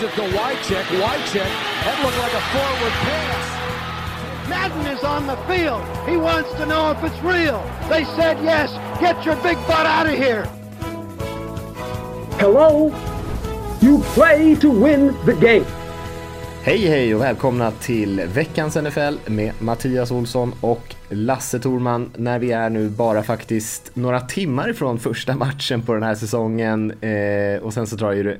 Gives it to Wycheck. Wycheck. That looked like a forward pass. Madden is on the field. He wants to know if it's real. They said yes. Get your big butt out of here. Hello? You play to win the game. Hej hej och välkomna till veckans NFL med Mattias Olsson och Lasse Thorman när vi är nu bara faktiskt några timmar ifrån första matchen på den här säsongen eh, och sen så drar ju det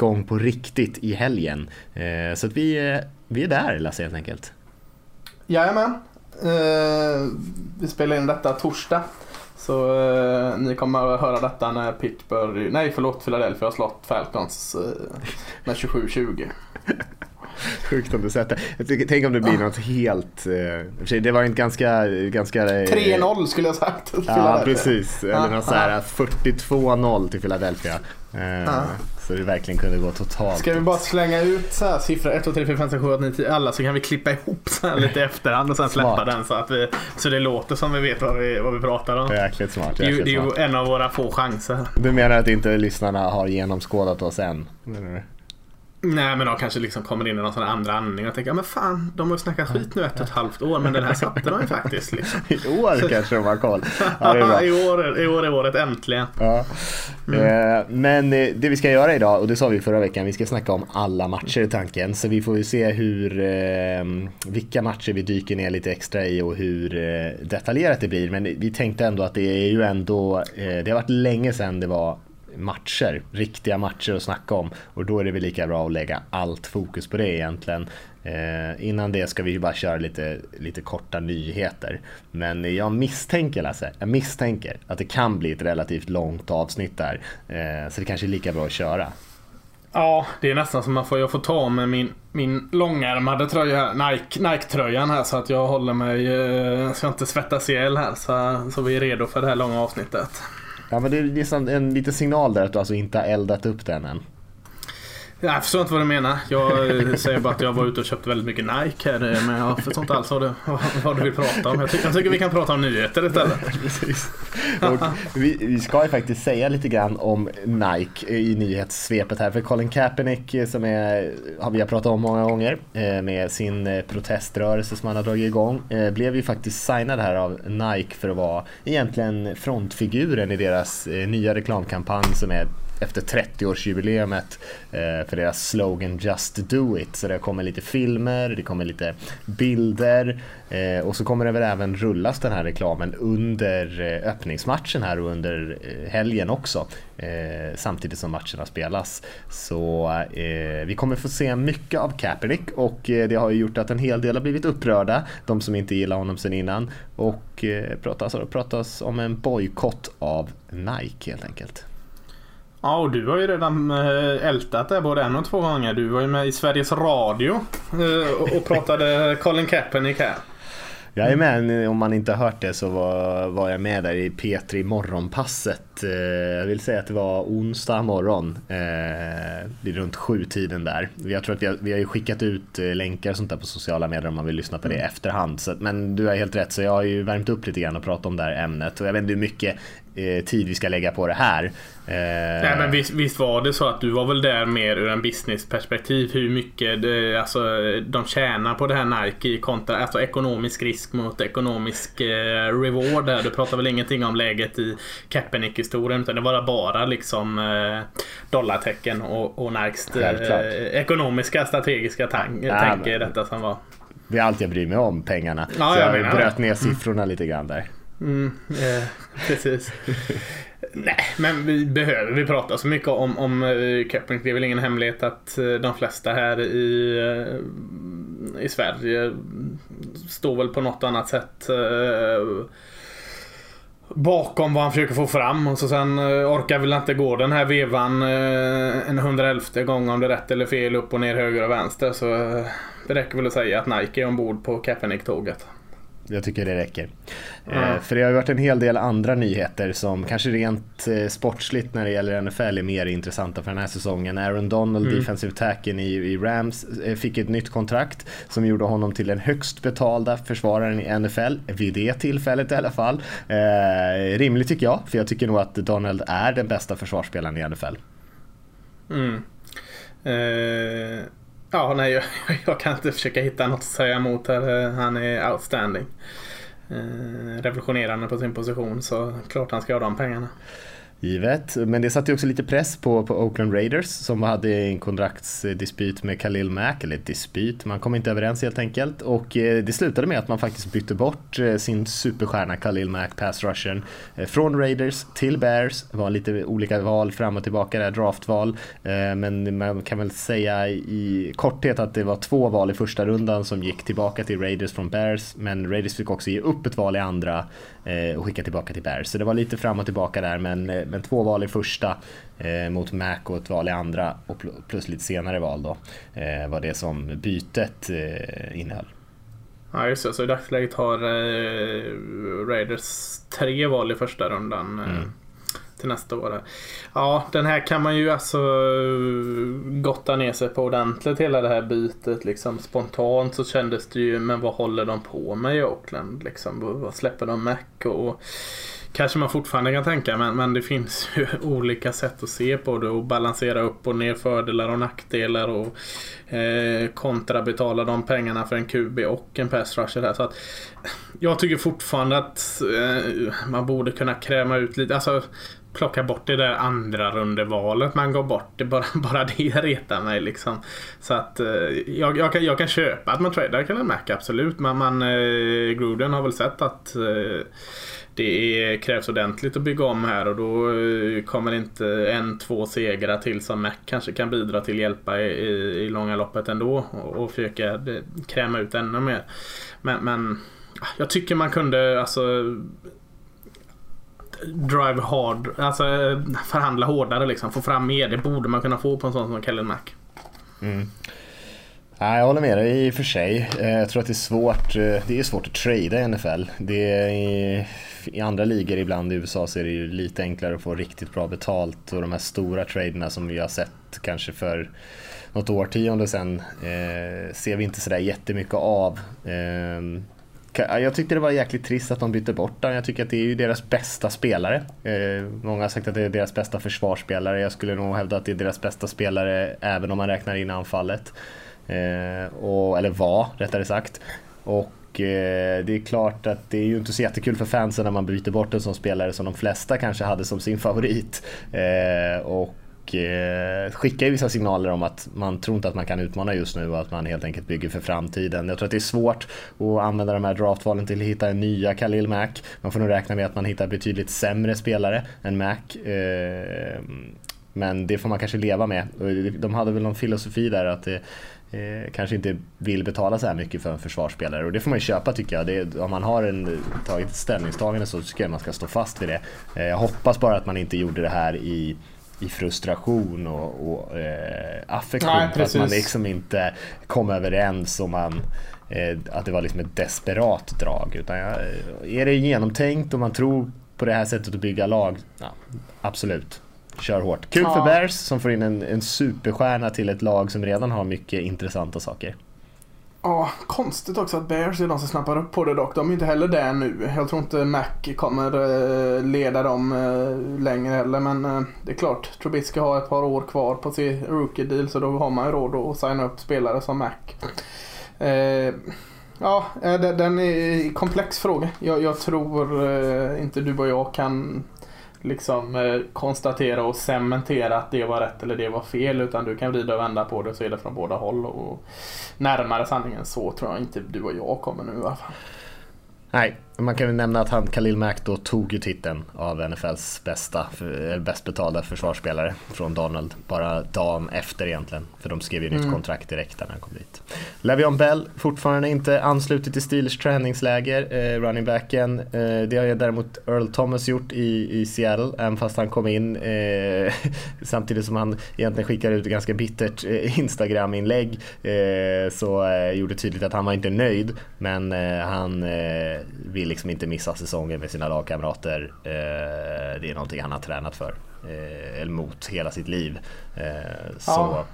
igång på riktigt i helgen. Eh, så att vi, eh, vi är där Lasse helt enkelt. Jajamän. Eh, vi spelar in detta torsdag. Så eh, ni kommer att höra detta när Pittsburgh, nej förlåt Philadelphia har slått Falcons eh, med 27-20. Sjukt om du. Jag tycker, tänk om det blir något helt... Eh, det var en ganska... ganska 3-0 skulle jag sagt. Ja, precis. Eller något så här 42-0 till Philadelphia. Eh, så det verkligen kunde gå totalt. Ska vi bara slänga ut så här siffror 1, 2, 3, 4, 5, 6, 7, 8, 9, 10 alla så kan vi klippa ihop så här lite i efterhand och sen släppa Smart. den så att vi, så det låter som vi vet vad vi, vad vi pratar om. Jäkligt smart. Det är, ju- Jäkligt det är ju en av våra få chanser. Du menar att inte lyssnarna har genomskådat oss än? Nej men de kanske liksom kommer in i någon sån andra andning och tänker men fan de har ju snackat skit nu ett och ett halvt år men den här satte de ju faktiskt. Liksom. I år kanske de har koll. Ja. I, år, I år är året äntligen. Ja. Eh, Men eh, det vi ska göra idag, och det sa vi förra veckan, vi ska snacka om alla matcher i tanken. Så vi får ju se hur, eh, vilka matcher vi dyker ner lite extra i och hur detaljerat det blir. Men vi tänkte ändå att det är ju ändå, det har varit länge sedan det var matcher, riktiga matcher att snacka om. Och då är det väl lika bra att lägga allt fokus på det egentligen. Eh, innan det ska vi ju bara köra lite, lite korta nyheter. Men jag misstänker Lasse, jag misstänker att det kan bli ett relativt långt avsnitt där. Eh, så det kanske är lika bra att köra. Ja, det är nästan som man får, jag får ta med min, min långärmade tröja här, Nike, Nike-tröjan här så att jag håller mig, eh, ska inte svettas ihjäl här så, så vi är redo för det här långa avsnittet. Ja men det är nästan en liten signal där att du alltså inte har eldat upp den än. Jag förstår inte vad du menar. Jag eh, säger bara att jag var ute och köpte väldigt mycket Nike här eh, men jag förstår inte alls vad du, vad du vill prata om. Jag tycker, jag tycker vi kan prata om nyheter istället. Precis. Och vi, vi ska ju faktiskt säga lite grann om Nike i nyhetssvepet här. För Colin Kaepernick eh, som är, har vi har pratat om många gånger med sin proteströrelse som han har dragit igång. Blev ju faktiskt signad här av Nike för att vara egentligen frontfiguren i deras nya reklamkampanj som är efter 30-årsjubileumet eh, för deras slogan Just Do It. Så det kommer lite filmer, det kommer lite bilder eh, och så kommer det väl även rullas den här reklamen under eh, öppningsmatchen här och under eh, helgen också. Eh, samtidigt som matcherna spelas. Så eh, vi kommer få se mycket av Kaepernick och eh, det har ju gjort att en hel del har blivit upprörda. De som inte gillar honom sen innan. Och eh, pratas, pratas om en bojkott av Nike helt enkelt. Ja, och du har ju redan eh, ältat det både en och två gånger. Du var ju med i Sveriges Radio eh, och- pratade Colin Kaepernick här. Jajamän, om man inte har hört det så var, var jag med där i P3 Morgonpasset. Eh, Jag vill säga att det var onsdag morgon, eh, runt sjutiden där. Jag tror att vi har, vi har skickat ut länkar och sånt där på sociala medier om man vill lyssna på det i efterhand. Så, men du har helt rätt, så jag har ju värmt upp lite grann och pratat om det här ämnet. Och jag vet inte hur mycket tid vi ska lägga på det här. Eh, Nej, men visst, visst var det så att du var väl där mer ur en businessperspektiv. Hur mycket det, alltså, de tjänar på det här Nike kontra alltså, ekonomisk risk mot ekonomisk eh, reward. Där. Du pratar väl ingenting om läget i Kaepernick-historien utan det var bara liksom eh, dollartecken och, och Nikes eh, ekonomiska strategiska tank, Ja, tänk i detta som var. Det är allt jag bryr mig om, pengarna. Ja, så jag jag bröt ner siffrorna lite grann där. Mm, eh, precis. Nej, men vi behöver vi prata så mycket om, om eh, Kaepernick. Det är väl ingen hemlighet att eh, de flesta här i, eh, i Sverige står väl på något annat sätt eh, bakom vad han försöker få fram och så sen orkar väl inte gå den här vevan eh, en hundraelfte gång om det är rätt eller fel, upp och ner, höger och vänster. Så det räcker väl att säga att Nike är ombord på Kaepernick-tåget. Jag tycker det räcker. Eh, för det har ju varit en hel del andra nyheter som kanske rent eh, sportsligt när det gäller NFL är mer intressanta för den här säsongen. Aaron Donald, Mm. defensive tacken i, Rams, eh, fick ett nytt kontrakt som gjorde honom till den högst betalda försvararen i NFL, vid det tillfället i alla fall. Rimligt tycker jag, för jag tycker nog att Donald är den bästa försvarsspelaren i NFL. Mm. Eh, ja, nej, jag, jag, kan inte försöka hitta något att säga emot här. Han är outstanding. Eh, revolutionerande på sin position så klart han ska ha de pengarna. Givet, men det satte ju också lite press på, på Oakland Raiders som hade en kontraktsdispyt med Khalil Mack, eller dispyt, man kom inte överens helt enkelt och eh, det slutade med att man faktiskt bytte bort eh, sin superstjärna Khalil Mack, pass rushen, eh, från Raiders till Bears. Det var lite olika val fram och tillbaka där, draftval, men man kan väl säga i korthet att det var två val i första rundan som gick tillbaka till Raiders från Bears, men Raiders fick också ge upp ett val i andra och skicka tillbaka till Bears. Så det var lite fram och tillbaka där, men men två val i första eh, mot Mac och ett val i andra och plus lite senare val då eh, var det som bytet eh, innehöll. Ja just det, så i dagsläget har Raiders tre val i första rundan. Mm. Till nästa år. Ja, den här kan man ju alltså gotta ner sig på ordentligt hela det här bytet. Liksom, spontant så kändes det ju, men vad håller de på med i Oakland? Liksom, vad släpper de Mac? Och, kanske man fortfarande kan tänka men, men det finns ju olika sätt att se på det och balansera upp och ner fördelar och nackdelar och eh, kontrabetala de pengarna för en QB och en pass rusher här. Så att, jag tycker fortfarande att eh, man borde kunna kräma ut lite, alltså plocka bort det där andra rundevalet man går bort. Det bara, bara det retar mig liksom. Så att eh, jag, jag, kan, jag kan köpa att man tradar Kellen Mac absolut. Men man, eh, Gruden har väl sett att eh, det är, krävs ordentligt att bygga om här och då eh, kommer inte en, två segrar till som Mac kanske kan bidra till hjälpa i, i, i långa loppet ändå och, och försöka eh, kräma ut ännu mer. Men, men ah, jag tycker man kunde alltså drive hard, alltså förhandla hårdare liksom. Få fram mer. Det borde man kunna få på en sån som Kellen Mac. Mm. Jag håller med dig i och för sig. Eh, jag tror att det är svårt, det är svårt att trada i NFL. Det är i andra ligor ibland i USA så är det ju lite enklare att få riktigt bra betalt och de här stora traderna som vi har sett kanske för något årtionde sedan eh, ser vi inte sådär jättemycket av. Eh, jag tyckte det var jäkligt trist att de bytte bort den. Jag tycker att det är ju deras bästa spelare. Eh, många har sagt att det är deras bästa försvarsspelare. Jag skulle nog hävda att det är deras bästa spelare även om man räknar in anfallet. Eh, och, eller var, rättare sagt. Och och eh, det är klart att det är ju inte så jättekul för fansen när man byter bort en sån spelare som de flesta kanske hade som sin favorit. Eh, och eh, skickar ju vissa signaler om att man tror inte att man kan utmana just nu och att man helt enkelt bygger för framtiden. Jag tror att det är svårt att använda de här draftvalen till att hitta en nya Khalil Mack. Man får nog räkna med att man hittar betydligt sämre spelare än Mack. Eh, men det får man kanske leva med. De hade väl någon filosofi där att det, eh, kanske inte vill betala så här mycket för en försvarsspelare och det får man ju köpa tycker jag. Det, om man har en, tagit ett ställningstagande så tycker jag man ska stå fast vid det. Eh, jag hoppas bara att man inte gjorde det här i i frustration och, och eh, affektion. Nej, för att man liksom inte kom överens och man, eh, att det var liksom ett desperat drag. Utan ja, är det genomtänkt och man tror på det här sättet att bygga lag, ja, absolut kör hårt. Kul ja. för Bears som får in en, en superstjärna till ett lag som redan har mycket intressanta saker. Ja, konstigt också att Bears är de som snappar upp på det dock. De är inte heller där nu. Jag tror inte Mac kommer eh, leda dem eh, längre heller. Men eh, det är klart, Trubisky har ett par år kvar på sin rookie deal så då har man ju råd att signa upp spelare som Mac. Ja, den är en komplex fråga. Jag, jag tror inte du och jag kan liksom eh, konstatera och cementera att det var rätt eller det var fel. Utan du kan vrida och vända på det så är det från båda håll. Och närmare sanningen så tror jag inte du och jag kommer nu i alla fall. Nej, man kan ju nämna att han, Khalil Mack då tog ju titeln av NFLs bästa, bäst betalda försvarsspelare från Donald. Bara dagen efter egentligen. För de skrev ju mm. nytt kontrakt direkt när han kom dit. Le'Veon Bell, fortfarande inte anslutit till Steelers träningsläger, eh, running backen. Eh, det har ju däremot Earl Thomas gjort i, i Seattle, även fast han kom in eh, samtidigt som han egentligen skickade ut ett ganska bittert eh, Instagram-inlägg. Eh, så eh, gjorde tydligt att han var inte nöjd, men eh, han vill liksom inte missa säsongen med sina lagkamrater. Eh, det är någonting han har tränat för, eh, eller mot hela sitt liv. Eh, så. Ja.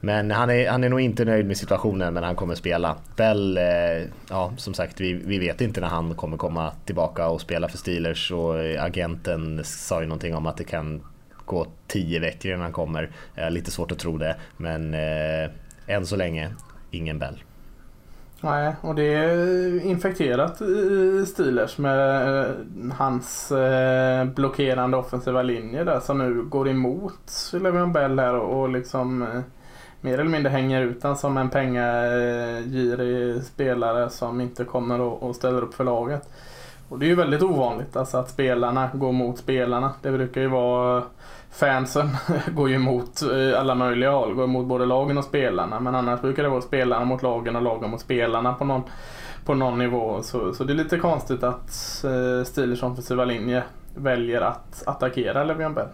Men han är, han är nog inte nöjd med situationen men han kommer spela. Bell, ja som sagt vi, vi vet inte när han kommer komma tillbaka och spela för Steelers och agenten sa ju någonting om att det kan gå tio veckor innan han kommer. Lite svårt att tro det, men eh, än så länge ingen Bell. Nej, och det är infekterat i Steelers med eh, hans eh, blockerande offensiva linje där som nu går emot Le'Veon Bell här och liksom eh, mer eller mindre hänger ut honom som en pengagirig spelare som inte kommer och ställer upp för laget. Och det är ju väldigt ovanligt alltså att spelarna går mot spelarna. Det brukar ju vara fansen går ju emot eh, alla möjliga håll. Går emot både lagen och spelarna. Men annars brukar det vara spelarna mot lagen och lagen mot spelarna på någon, på någon nivå. Så, så det är lite konstigt att eh, Steelers offensiva linje väljer att attackera Levian Bell.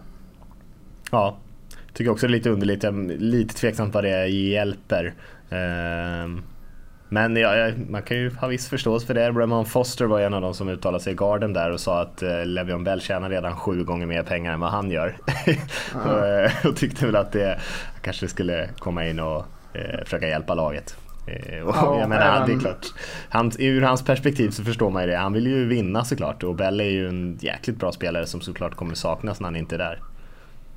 Ja, tycker också det är lite underligt. Lite tveksamt vad det hjälper. Um... Men ja, man kan ju ha viss förståelse för det. Ramon Foster var en av de som uttalade sig i Garden där och sa att eh, Le'Veon Bell tjänar redan sju gånger mer pengar än vad han gör. och, eh, och, tyckte väl att det kanske skulle komma in och eh, försöka hjälpa laget. Eh, och ja, jag menar, även... det är klart. Han, ur hans perspektiv så förstår man ju det. Han vill ju vinna såklart och Bell är ju en jäkligt bra spelare som såklart kommer saknas när han inte är där.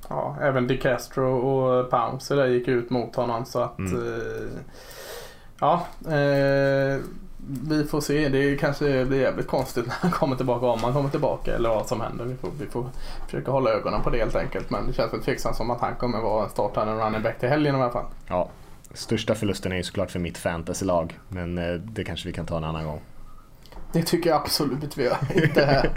Ja, även DeCastro och Pounce där gick ut mot honom så att mm. eh, Ja, eh, vi får se. Det kanske blir jävligt konstigt när han kommer tillbaka, om han kommer tillbaka eller vad som händer. Vi får, vi får försöka hålla ögonen på det helt enkelt. Men det känns väl tveksamt som att han kommer vara startande running back till helgen i alla fall. Ja, största förlusten är ju såklart för mitt fantasylag. Men eh, det kanske vi kan ta en annan gång. Det tycker jag absolut vi gör. Inte här.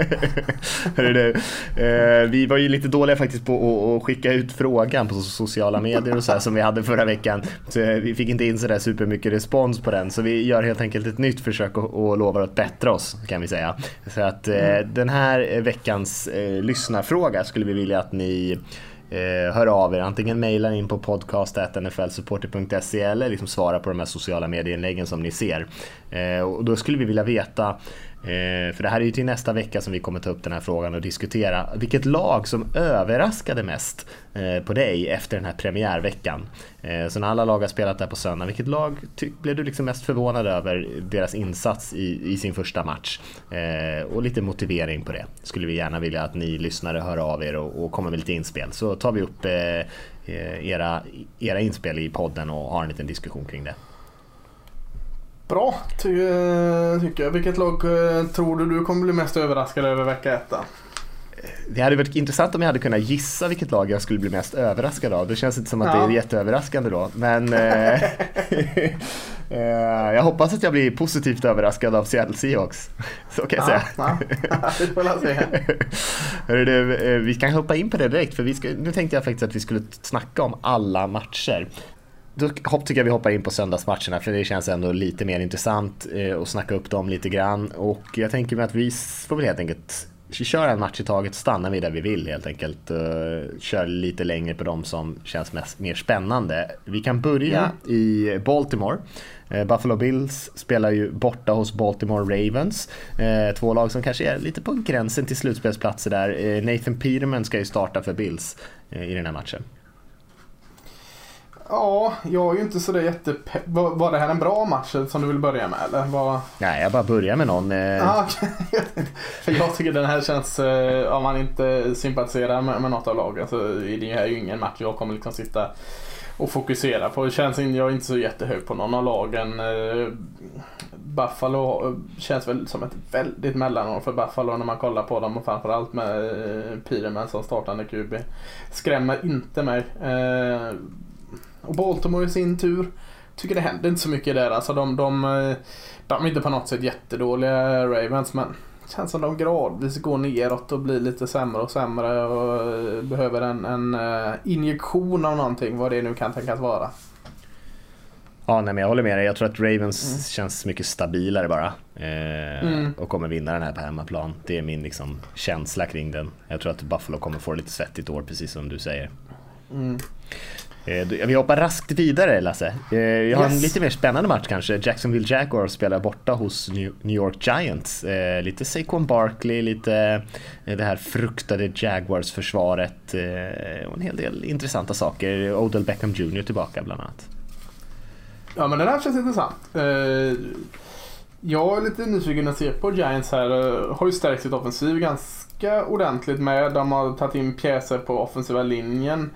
Hörru, eh, vi var ju lite dåliga faktiskt på att skicka ut frågan på sociala medier och så här, som vi hade förra veckan. Så eh, vi fick inte in sådär supermycket respons på den. Så vi gör helt enkelt ett nytt försök och, lovar att bättra oss kan vi säga. Så att eh, mm. den här veckans lyssnarfråga skulle vi vilja att ni Eh, hör av er. Antingen mejla in på podcast.nflsupporter.se eller liksom svara på de här sociala medieinläggen som ni ser. Eh, och då skulle vi vilja veta Eh, för det här är ju till nästa vecka som vi kommer ta upp den här frågan och diskutera vilket lag som överraskade mest eh, på dig efter den här premiärveckan. Eh, så när alla lag har spelat där på söndag, vilket lag blev du liksom mest förvånad över deras insats i, i sin första match? och lite motivering på det skulle vi gärna vilja att ni lyssnare hör av er och, och kommer med lite inspel. Så tar vi upp era, era inspel i podden och har en liten diskussion kring det. Bra ty eh, tycker jag. Vilket lag eh, tror du du kommer bli mest överraskad över vecka ett? Det hade varit intressant om jag hade kunnat gissa vilket lag jag skulle bli mest överraskad av. Det känns inte som att ja. det är jätteöverraskande då. Men eh, jag hoppas att jag blir positivt överraskad av Seattle Seahawks. Så kan jag säga. Ja, vi får se. Hörru, vi kan hoppa in på det direkt för ska, nu tänkte jag faktiskt att vi skulle snacka om alla matcher då tycker jag vi hoppar in på söndagsmatcherna för det känns ändå lite mer intressant eh, att snacka upp dem lite grann. Och jag tänker mig att vi får väl helt enkelt köra en match i taget, stannar vi där vi vill helt enkelt. Uh, kör lite längre på de som känns mest, mer spännande. Vi kan börja mm. i Baltimore. Uh, Buffalo Bills spelar ju borta hos Baltimore Ravens. Två lag som kanske är lite på gränsen till slutspelsplatser där. Nathan Peterman ska ju starta för Bills i den här matchen. Ja, jag är ju inte sådär jättepepp. Var, var det här en bra match som du vill börja med eller? Var... Nej, jag bara börjar med någon. Eh... Ah, För jag tycker den här känns, eh, om man inte sympatiserar med, med något av lagen så är det här ju ingen match jag kommer liksom sitta och fokusera på. Det känns, jag är inte så jättehög på någon av lagen. Eh, Buffalo eh, känns väl som ett väldigt mellanår för Buffalo när man kollar på dem och framförallt med Pireman som startande QB. Skrämmer inte mig. Och Baltimore i sin tur tycker det händer inte så mycket där. Alltså de, de, eh, de är inte på något sätt jättedåliga Ravens men det känns som de gradvis går neråt och blir lite sämre och sämre och eh, behöver en, en eh, injektion av någonting vad det nu kan tänkas vara. Ja, nej, men jag håller med dig. Jag tror att Ravens mm. känns mycket stabilare bara. Eh, mm. Och kommer vinna den här på hemmaplan. Det är min liksom, känsla kring den. Jag tror att Buffalo kommer få lite svettigt år, precis som du säger. Mm. Eh, vi hoppar raskt vidare Lasse. Vi eh, har yes. en lite mer spännande match kanske. Jacksonville Jaguars spelar borta hos New York Giants. Eh, lite Saquon Barkley, lite det här fruktade Jaguars-försvaret och en hel del intressanta saker. Odell Beckham Jr tillbaka bland annat. Ja men den här känns intressant. Jag är lite nyfiken att se på Giants här. Har ju stärkt sitt offensiv ganska ordentligt med. De har tagit in pjäser på offensiva linjen.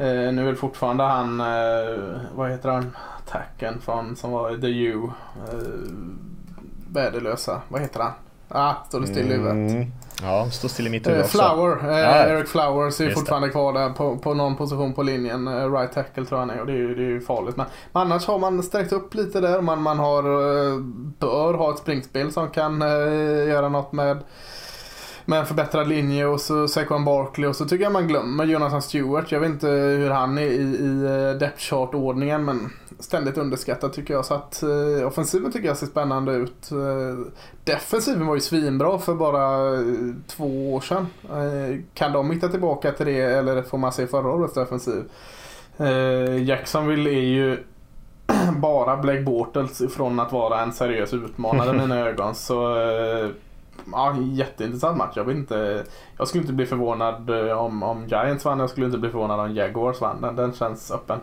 Eh, nu är det fortfarande han, eh, vad heter han, tacken från som var i The U. Eh, värdelösa, vad heter han? Ah, står det still i huvudet. Mm. Ja, står still i mitt huvud också. Flower, Ja. Eric Flowers är Just fortfarande kvar där på, på någon position på linjen. Right tackle tror jag han är och det är ju det är ju farligt. Men, men annars har man sträckt upp lite där. Man, man har, bör ha ett springspel som kan göra något med med en förbättrad linje och så Saquon Barkley och så tycker jag man glömmer Jonathan Stewart. Jag vet inte hur han är i, i eh, depth chart-ordningen men ständigt underskattad tycker jag. Så att eh, offensiven tycker jag ser spännande ut. Eh, defensiven var ju svinbra för bara eh, två år sedan. Kan de hitta tillbaka till det eller får man se förra årets defensiv? Jacksonville är ju bara Blake Bortles ifrån att vara en seriös utmanare i mina ögon. Så ja, jätteintressant match. Jag, inte, jag skulle inte bli förvånad eh, om, om Giants vann. Jag skulle inte bli förvånad om Jaguars vann. Den, den känns öppen.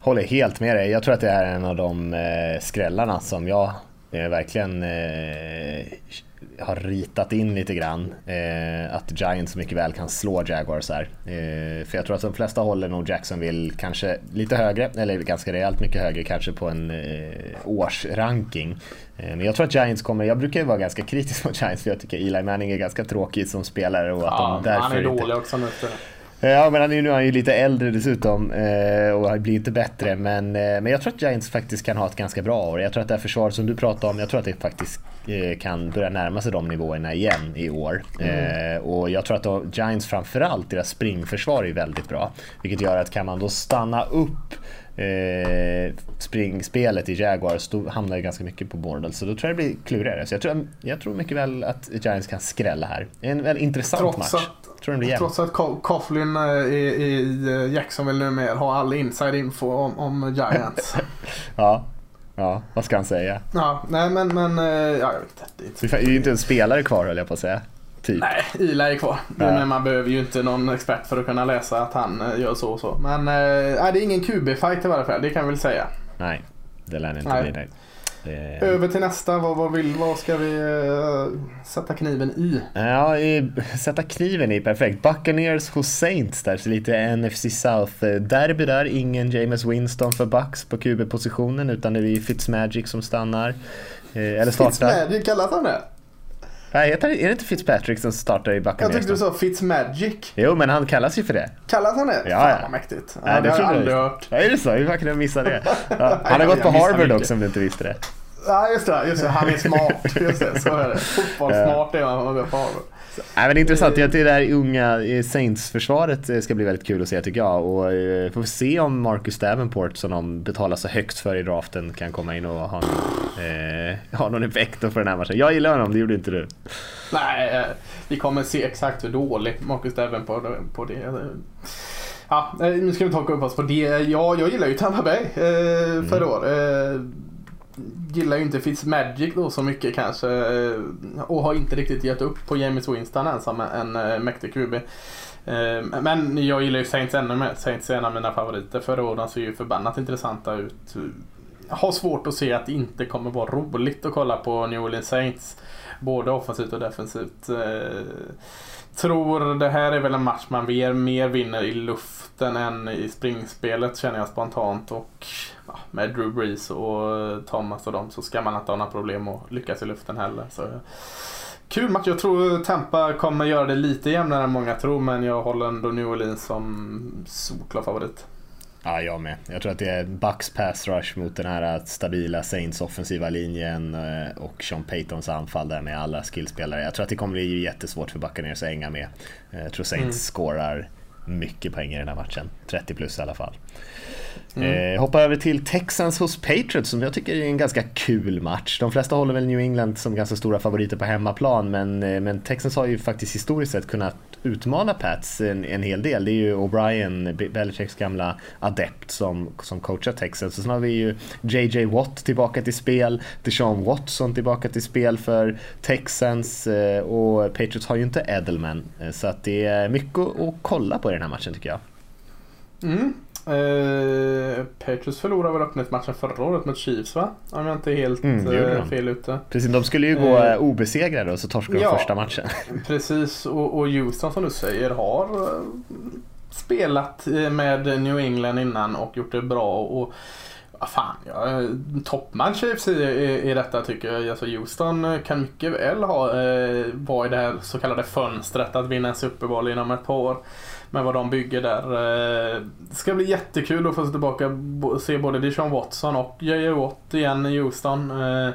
Håller helt med dig. Jag tror att det är en av de eh, skrällarna som jag eh, verkligen eh, har ritat in lite grann. Eh, att Giants mycket väl kan slå Jaguars här. Eh, för jag tror att de flesta håller nog Jacksonville kanske lite högre, eller ganska rejält mycket högre kanske på en eh, årsranking. Eh, men jag tror att Giants kommer, jag brukar ju vara ganska kritisk mot Giants för jag tycker Eli Manning är ganska tråkig som spelare och att Ja, de därför han är dålig också nu. Det. Ja, men han är, nu är han ju lite äldre dessutom eh, och han blir inte bättre. Men, eh, men jag tror att Giants faktiskt kan ha ett ganska bra år. Jag tror att det här försvaret som du pratade om, jag tror att det faktiskt eh, kan börja närma sig de nivåerna igen i år. Eh, och jag tror att då, Giants framförallt, deras springförsvar är väldigt bra. Vilket gör att kan man då stanna upp eh, springspelet i Jaguars då hamnar ju ganska mycket på Bornell. Så då tror jag det blir klurigare. Så jag tror, jag tror mycket väl att Giants kan skrälla här. En väldigt intressant Trots match. Tror den blir jämn. Trots att Co- Coughlin eh, i, i Jacksonville numera har all inside info om, om Giants. Ja, ja, vad ska han säga? ja, nej men, men eh, ja, jag vet inte. Det är ju inte en spelare kvar höll jag på att säga. Typ. Nej, Ila är kvar. Ja. Men man behöver ju inte någon expert för att kunna läsa att han eh, gör så och så. Men eh, nej, det är ingen QB-fight i varje fall, det kan vi väl säga. Nej, det lär det inte Nej. bli. Nej. Det... Över till nästa, vad, vad, vill, vad ska vi eh, sätta kniven i? Ja, i, sätta kniven i perfekt. Buccaneers hos Saints där, så lite NFC South-derby där. Ingen James Winston för Bucks på QB-positionen utan det är Fitzmagic som stannar. Eh, eller startar. Fitzmagic, kallas han det? Nej, heter, är det inte Fitzpatrick som startar i Jag Buccaneers? tyckte du sa Fitzmagic. Jo, men han kallas ju för det. Kallas han det? Ja, Fan vad mäktigt. Nej, det har jag aldrig jag. hört. Ja, är det så? Hur kunde jag missa det? Ja, han har Jag gått på Harvard också om du inte visste det. Ja, just det. Just det. Han är smart. Just det, så är det. Fotbollssmart är man om man går på Harvard. Nej, men det är intressant. Jag tycker det här unga eh, Saints-försvaret eh, ska bli väldigt kul att se tycker jag. Och eh, får vi se om Marcus Davenport som de betalar så högt för i draften kan komma in och ha, en, eh, ha någon effekt på den här matchen. Jag gillar honom, det gjorde inte du. Nej, vi kommer se exakt hur dålig Marcus Devon på, på det. Ja, nu ska vi inte haka upp oss på det. Ja, jag gillar ju Tampa Bay eh, förra år. Eh, gillar ju inte Fitzmagic då så mycket kanske. Eh, och har inte riktigt gett upp på James Winston än som en eh, mäktig QB. Eh, men jag gillar ju Saints ännu mer. Saints är en av mina favoriter förra året. De ser ju förbannat intressanta ut. Har svårt att se att det inte kommer vara roligt att kolla på New Orleans Saints. Både offensivt och defensivt. Eh, tror det här är väl en match man mer, mer vinner i luften än i springspelet känner jag spontant. Och ja, med Drew Brees och Thomas och dem så ska man inte ha några problem att lyckas i luften heller. Så, kul match. Jag tror Tampa kommer göra det lite jämnare än många tror men jag håller ändå New Orleans som solklar favorit. Ja, jag med. Jag tror att det är Bucks pass rush mot den här stabila Saints offensiva linjen eh, och Sean Paytons anfall där med alla skillspelare. Jag tror att det kommer bli jättesvårt för Buccaneers att hänga med. Eh, Jag tror Saints Mm. scorar mycket poäng i den här matchen. 30 plus i alla fall. Mm. Eh, hoppa över till Texans hos Patriots som jag tycker är en ganska kul match. De flesta håller väl New England som ganska stora favoriter på hemmaplan men, eh, men Texans har ju faktiskt historiskt sett kunnat utmana Pats en, en hel del. Det är ju O'Brien, Be- Belichicks gamla adept som, som coachar Texans. Och sen har vi ju JJ Watt tillbaka till spel, Deshaun Watson tillbaka till spel för Texans eh, och Patriots har ju inte Edelman. Eh, Så att det är mycket att kolla på i den här matchen tycker jag. Mm. Eh, Patriots förlorade väl öppningsmatchen förra året mot Chiefs va? Om jag inte är helt Mm, eh, fel ute. Precis, de skulle ju gå Eh, eh, obesegrade och så torskade de ja. första matchen. Precis och, och Houston som du säger har eh, spelat med New England innan och gjort det bra. Och, vad fan, ja, toppmatch i, i, i detta tycker jag. Alltså Houston eh, kan mycket väl ha, eh, vara i det här så kallade fönstret att vinna en Super Bowl inom ett par år. Med vad de bygger där. Eh, Det ska bli jättekul att få se tillbaka se både Dijon Watson och J.J. Watt igen i Houston. Eh,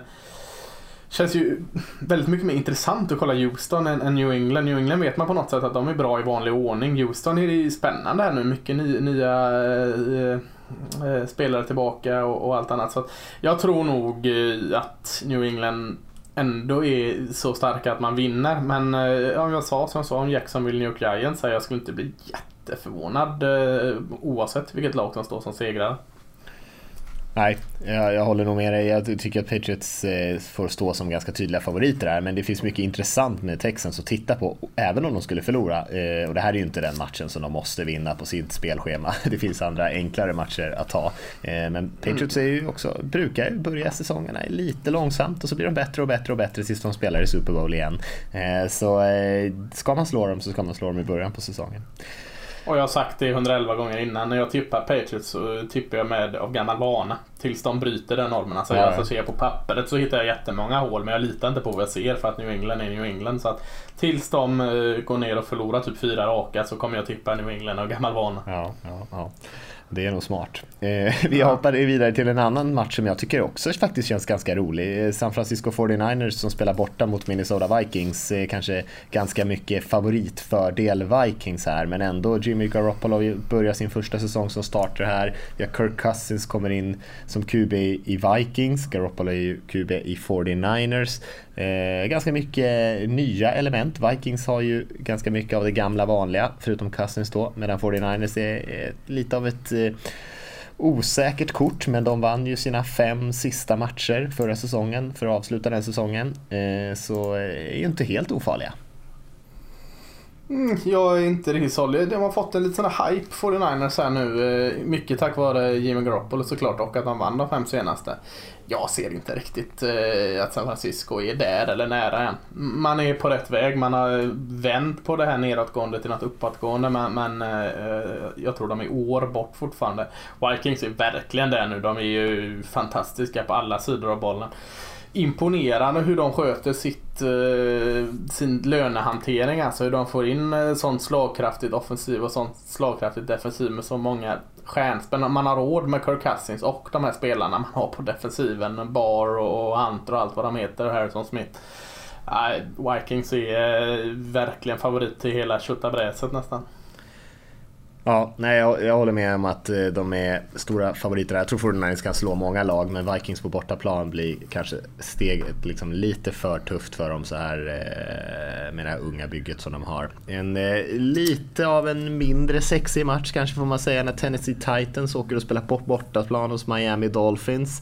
Känns ju väldigt mycket mer intressant att kolla Houston än, New England. New England vet man på något sätt att de är bra i vanlig ordning. Houston är det ju spännande här nu. Mycket nya, nya Eh, spelare tillbaka och, och allt annat. Så att jag tror nog eh, att New England ändå är så starka att man vinner. Men eh, om jag sa som jag sa om Jacksonville New York Giants, så jag skulle inte bli jätteförvånad eh, oavsett vilket lag som står som segrare. Nej, jag, jag håller nog med dig. Jag tycker att Patriots eh, får stå som ganska tydliga favoriter här. Men det finns mycket intressant med Texans att titta på. Även om de skulle förlora. Eh, och det här är ju inte den matchen som de måste vinna på sitt spelschema. Det finns andra enklare matcher att ta. Eh, men Patriots är ju också, brukar ju börja säsongerna lite långsamt och så blir de bättre och bättre och bättre tills de spelar i Super Bowl igen. Eh, så eh, ska man slå dem så ska man slå dem i början på säsongen. Och jag har sagt det 111 gånger innan. När jag tippar Patriots så tippar jag med av gammal vana. Tills de bryter den normen. Alltså, Ja, alltså ser jag på pappret så hittar jag jättemånga hål. Men jag litar inte på vad jag ser för att New England är New England. Så att tills de eh, går ner och förlorar typ fyra raka så kommer jag tippa New England av gammal vana. Ja, ja, ja. Det är nog smart. Eh, vi hoppar vidare till en annan match som jag tycker också faktiskt känns ganska rolig. Eh, San Francisco 49ers som spelar borta mot Minnesota Vikings. Eh, kanske ganska mycket favoritfördel Vikings här, men ändå Jimmy Garoppolo börjar sin första säsong som starter här. Vi har Kirk Cousins kommer in som QB i Vikings. Garoppolo är ju QB i 49ers. Eh, ganska mycket nya element. Vikings har ju ganska mycket av det gamla vanliga, förutom Cousins då, medan 49ers är, lite av ett Eh, osäkert kort, men de vann ju sina fem sista matcher förra säsongen för att avsluta den säsongen. Eh, så eh, är ju inte helt ofarliga. Mm, jag är inte riktigt såld. De har fått en liten hype 49ers här nu. Eh, mycket tack vare Jimmy Garoppolo såklart och att de vann de fem senaste. Jag ser inte riktigt eh, att San Francisco är där eller nära än. Man är på rätt väg. Man har vänt på det här nedåtgående till något uppåtgående men, men eh, jag tror de är år bort fortfarande. Vikings är verkligen där nu. De är ju fantastiska på alla sidor av bollen imponerande hur de sköter sitt, eh, sin lönehantering. Alltså hur de får in eh, sånt slagkraftigt offensiv och sånt slagkraftigt defensiv med så många stjärnspel. Man har råd med Kirk Cousins och de här spelarna man har på defensiven. Bar och Hunter och allt vad de heter. och Harrison Smith. Vikings är eh, verkligen favorit till hela tjottabräset nästan. Ja, nej, jag, jag håller med om att eh, de är stora favoriter. Jag tror 49ers kan slå många lag, men Vikings på bortaplan blir kanske steget liksom lite för tufft för dem så här eh, med det här unga bygget som de har. En eh, lite av en mindre sexig match kanske får man säga när Tennessee Titans åker och spelar på bortaplan hos Miami Dolphins.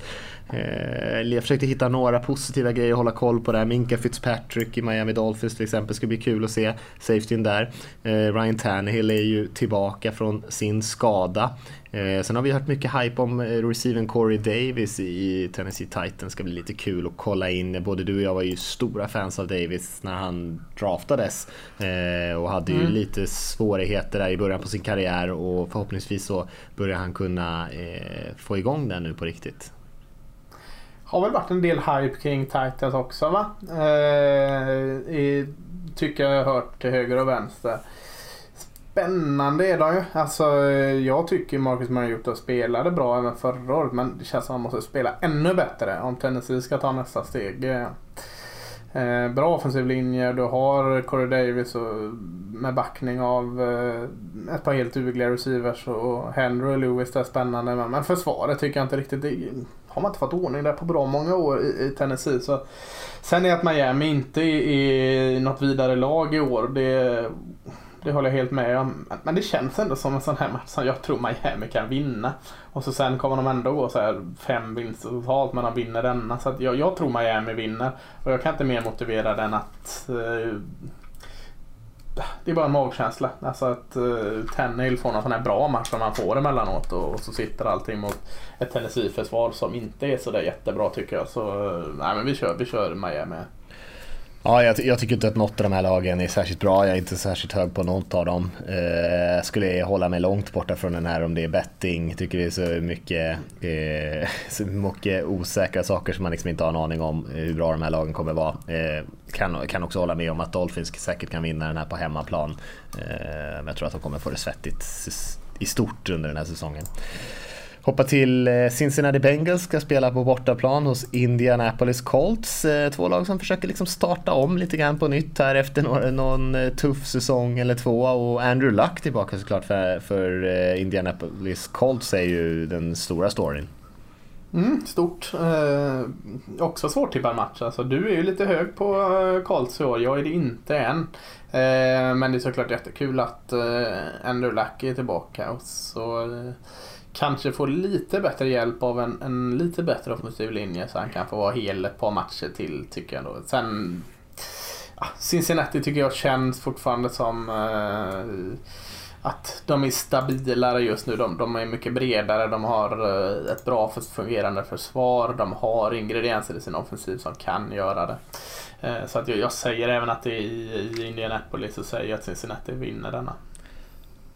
Eh, jag försökte hitta några positiva grejer att hålla koll på där. Minka Fitzpatrick i Miami Dolphins till exempel ska bli kul att se. Safetyn där. Eh, Ryan Tannehill är ju tillbaka från sin skada. Eh, sen har vi hört mycket hype om receiven Corey Davis i Tennessee Titans. ska bli lite kul att kolla in. Både du och jag var ju stora fans av Davis när han draftades. Och hade ju Mm. lite svårigheter där i början på sin karriär och förhoppningsvis så börjar han kunna få igång den nu på riktigt. Har väl varit en del hype kring Titans också va? Eh, i, tycker jag har hört till höger och vänster. Spännande är de ju. Alltså, jag tycker Marcus Mariota spelade bra även förra året men det känns som att han måste spela ännu bättre om Tennessee ska ta nästa steg. Eh, bra offensiv linje. Du har Corey Davis och, med backning av eh, ett par helt dugliga receivers och Henry och Lewis där spännande. Men, men försvaret tycker jag inte riktigt... Det, har man inte fått ordning där på bra många år i, i Tennessee. Så. Sen är att Miami inte är, är något vidare lag i år. Det, det håller jag helt med om. Men det känns ändå som en sån här match som jag tror Miami kan vinna. Och så sen kommer de ändå gå så här fem vinster totalt men de vinner denna. Så att jag, jag tror Miami vinner. Och jag kan inte mer motivera den att uh, det är bara en magkänsla. Alltså att uh, Tannehill får någon sån här bra match som man får emellanåt och, och så sitter allting mot ett Tennessee-försvar som inte är sådär jättebra tycker jag. Så uh, nej men vi kör, vi kör Miami. Ja, jag, jag, tycker inte att något av de här lagen är särskilt bra. Jag är inte särskilt hög på något av dem. Eh, skulle hålla mig långt borta från den här om det är betting. Tycker det är så mycket, eh, så mycket osäkra saker som man liksom inte har en aning om hur bra de här lagen kommer vara. Eh, kan, kan också hålla med om att Dolphins säkert kan vinna den här på hemmaplan. Eh, men jag tror att de kommer få det svettigt i stort under den här säsongen. Hoppa till eh, Cincinnati Bengals ska spela på bortaplan hos Indianapolis Colts. Eh, två lag som försöker liksom starta om lite grann på nytt här efter någon eh, tuff säsong eller två. Och Andrew Luck tillbaka såklart för, för Indianapolis Colts är ju den stora storyn. Mm, stort. Eh, också svårtippad match. Alltså, du är ju lite hög på Colts i år. Jag är det inte än. Eh, men det är såklart jättekul att eh, Andrew Luck är tillbaka. Och så, eh, kanske får lite bättre hjälp av en, en lite bättre offensiv linje så han kan få vara hel ett par matcher till tycker jag. Då. Sen ah, Cincinnati tycker jag känns fortfarande som eh, att de är stabilare just nu. De, de, är mycket bredare, de har eh, ett bra fungerande försvar, de har ingredienser i sin offensiv som kan göra det. Eh, så att jag, jag, säger även att det är i, i Indianapolis så säger att Cincinnati vinner denna.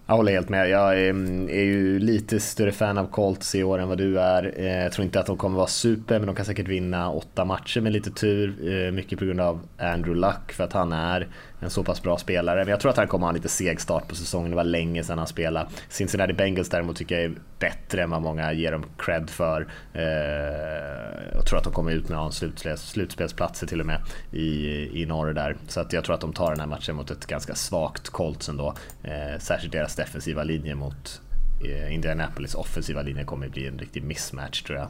Jag håller helt med. Jag är, är, ju lite större fan av Colts i år än vad du är. Jag tror inte att de kommer vara super, men de kan säkert vinna åtta matcher med lite tur. Mycket på grund av Andrew Luck, för att han är en så pass bra spelare. Men jag tror att han kommer ha en lite seg start på säsongen. Det var länge sedan han spelade. Cincinnati Bengals däremot tycker jag är bättre än vad många ger dem cred för. Eh, jag tror att de kommer ut med en slutspels, slutspelsplatser till och med i, i norr där. Så att jag tror att de tar den här matchen mot ett ganska svagt Colts ändå. Eh, särskilt deras defensiva linje mot eh, Indianapolis offensiva linje kommer bli en riktig mismatch tror jag.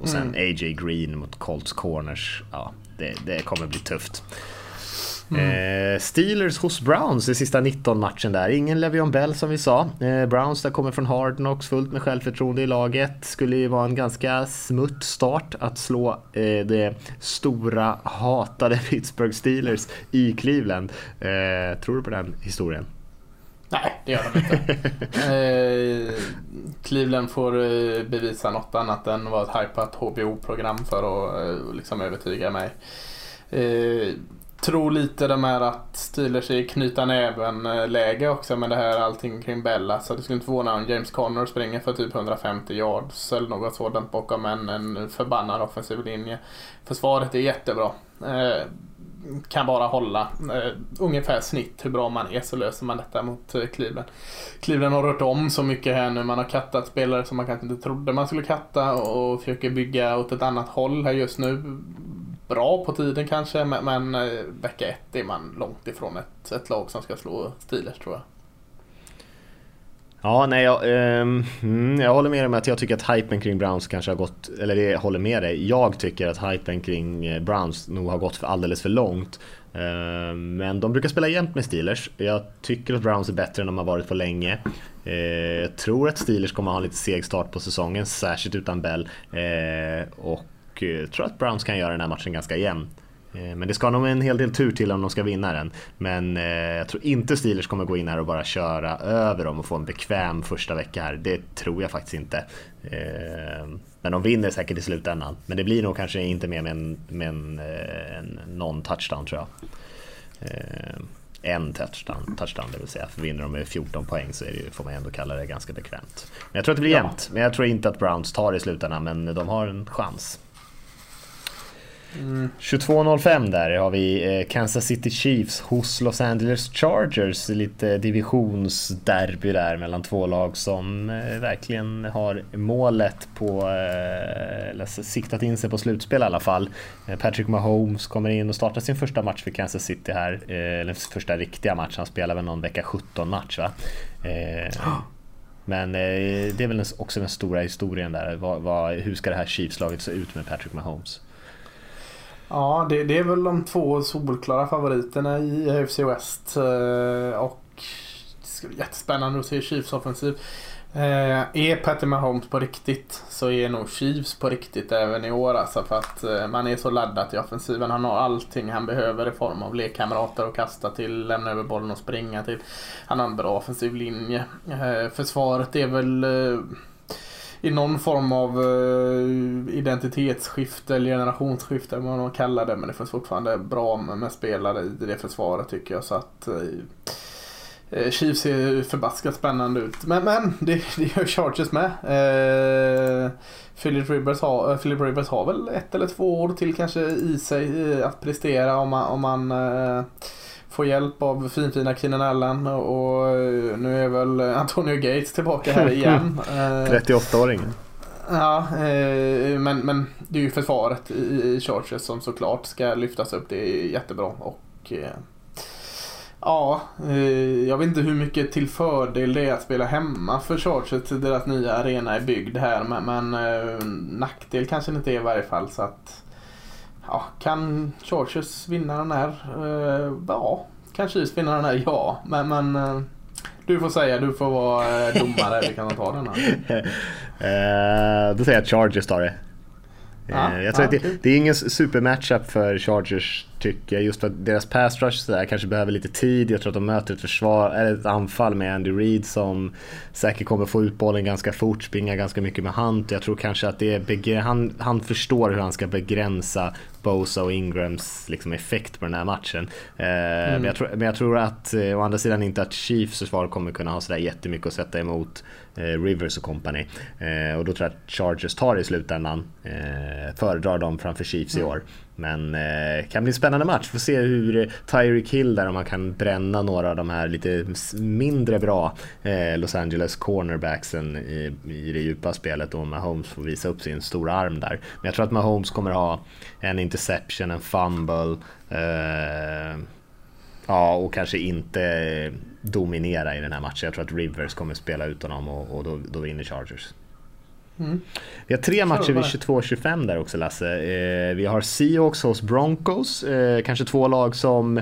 Och sen mm. AJ Green mot Colts corners, ja det, det kommer bli tufft. Mm. Eh, Steelers hos Browns i sista 19 matchen där. Ingen Levion Bell som vi sa. Eh, Browns där kommer från Hard Knocks fullt med självförtroende i laget. Skulle ju vara en ganska smutt start att slå eh, det stora hatade Pittsburgh Steelers i Cleveland. Tror du på den historien? Nej, det gör de inte. eh, Cleveland får bevisa något annat än vad ett hypat HBO-program för att liksom övertyga mig. Eh, tror lite de här att Steelers är knyta näven-läge också med det här allting kring Bella. Så det skulle inte förvåna om James Conner springer för typ 150 yards eller något sådant bakom en, en förbannad offensiv linje. Försvaret är jättebra. Eh, kan bara hålla eh, ungefär snitt hur bra man är så löser man detta mot eh, Cleveland. Cleveland har rört om så mycket här nu. Man har kattat spelare som man kanske inte trodde man skulle katta och försöker bygga åt ett annat håll här just nu bra på tiden kanske, men, men eh, vecka ett är man långt ifrån ett, ett lag som ska slå Steelers tror jag. Ja, nej, jag, eh, jag håller med dig om att jag tycker att hypen kring Browns kanske har gått, eller jag håller med dig. Jag tycker att hypen kring eh, Browns nog har gått för alldeles för långt. Eh, men de brukar spela jämt med Steelers. Jag tycker att Browns är bättre än de har varit på länge. Eh, jag tror att Steelers kommer ha en lite seg start på säsongen, särskilt utan Bell. Eh, och och eh, tror att Browns kan göra den här matchen ganska jämn. Eh, men det ska nog en hel del tur till om de ska vinna den. Men eh, jag tror inte Steelers kommer gå in här och bara köra över dem och få en bekväm första vecka här. Det tror jag faktiskt inte. Men de vinner säkert i slutändan. Men det blir nog kanske inte mer med en, med en, en non-touchdown tror jag. En touchdown, touchdown det vill säga. För vinner de med 14 poäng så är det, får man ändå kalla det ganska bekvämt. Men jag tror att det blir jämnt. Men jag tror inte att Browns tar det i slutändan. Men de har en chans. 22.05 där har vi eh, Kansas City Chiefs hos Los Angeles Chargers. Lite divisionsderby där mellan två lag som eh, verkligen har målet på, eh, eller siktat in sig på slutspel i alla fall. Patrick Mahomes kommer in och startar sin första match för Kansas City här. Eller första riktiga match, han spelar väl någon vecka 17 match va? Men det är väl också den stora historien där. hur ska det här Chiefs-laget se ut med Patrick Mahomes? Ja, det, det, är väl de två solklara favoriterna i AFC West. Eh, och det ska bli jättespännande att se Chiefs offensiv. Eh, är Patty Mahomes på riktigt så är nog Chiefs på riktigt även i år alltså för att eh, man är så laddad i offensiven. Han har allting han behöver i form av lekkamrater att kasta till, lämna över bollen och springa till. Han har en bra offensiv linje. Eh, försvaret är väl eh, i någon form av uh, identitetsskifte eller generationsskifte eller vad man kallar det. Men det finns fortfarande bra med, med spelare i det försvaret tycker jag. Så att uh, Chiefs ser förbaskat spännande ut. Men, men det, det gör Chargers med. Uh, Philip, Rivers har, Philip Rivers har väl ett eller två år till kanske i sig att prestera om man, om man får hjälp av finfina Keenan Allen och nu är väl Antonio Gates tillbaka här igen. 38-åringen. Eh, ja, eh, men, men det är ju försvaret i Chargers som såklart ska lyftas upp. Det är jättebra. Och eh, Ja, jag vet inte hur mycket till fördel det är att spela hemma för Chargers. Deras nya arena är byggd här men, men nackdel kanske det inte är i varje fall. Så att ja, kan Chargers vinna den här? Eh, ja, kan Chiefs vinna den här? Ja, men, men eh, du får säga, du får vara eh, domare. Vi kan ta den här. då säger jag Chargers tar det. Ja, jag tror ja, att det, det, är ingen supermatchup för Chargers tycker jag. Just för att deras pass rush där kanske behöver lite tid. Jag tror att de möter ett, försvar, eller ett anfall med Andy Reid som säkert kommer få ut bollen ganska fort, springa ganska mycket med hand. Jag tror kanske att det är han, han förstår hur han ska begränsa Bosa och Ingrams liksom, effekt på den här matchen. Eh, mm. men, jag tror, men jag tror att, eh, å andra sidan inte att Chiefs försvar kommer kunna ha sådär jättemycket att sätta emot eh, Rivers och company. Eh, och då tror jag att Chargers tar det i slutändan. Eh, föredrar dem framför Chiefs mm. i år. Men eh, kan bli en spännande match. Får se hur Tyreek Hill där om man kan bränna några av de här lite mindre bra eh, Los Angeles cornerbacksen i, i det djupa spelet och Mahomes får visa upp sin stora arm där. Men jag tror att Mahomes kommer ha en interception, en fumble. Eh, ja, och kanske inte dominera i den här matchen. Jag tror att Rivers kommer spela ut honom och, och då, då vinner Chargers. Mm. Vi har tre matcher vid 22-25 där också Lasse. Eh, vi har Seahawks hos Broncos. Eh, kanske två lag som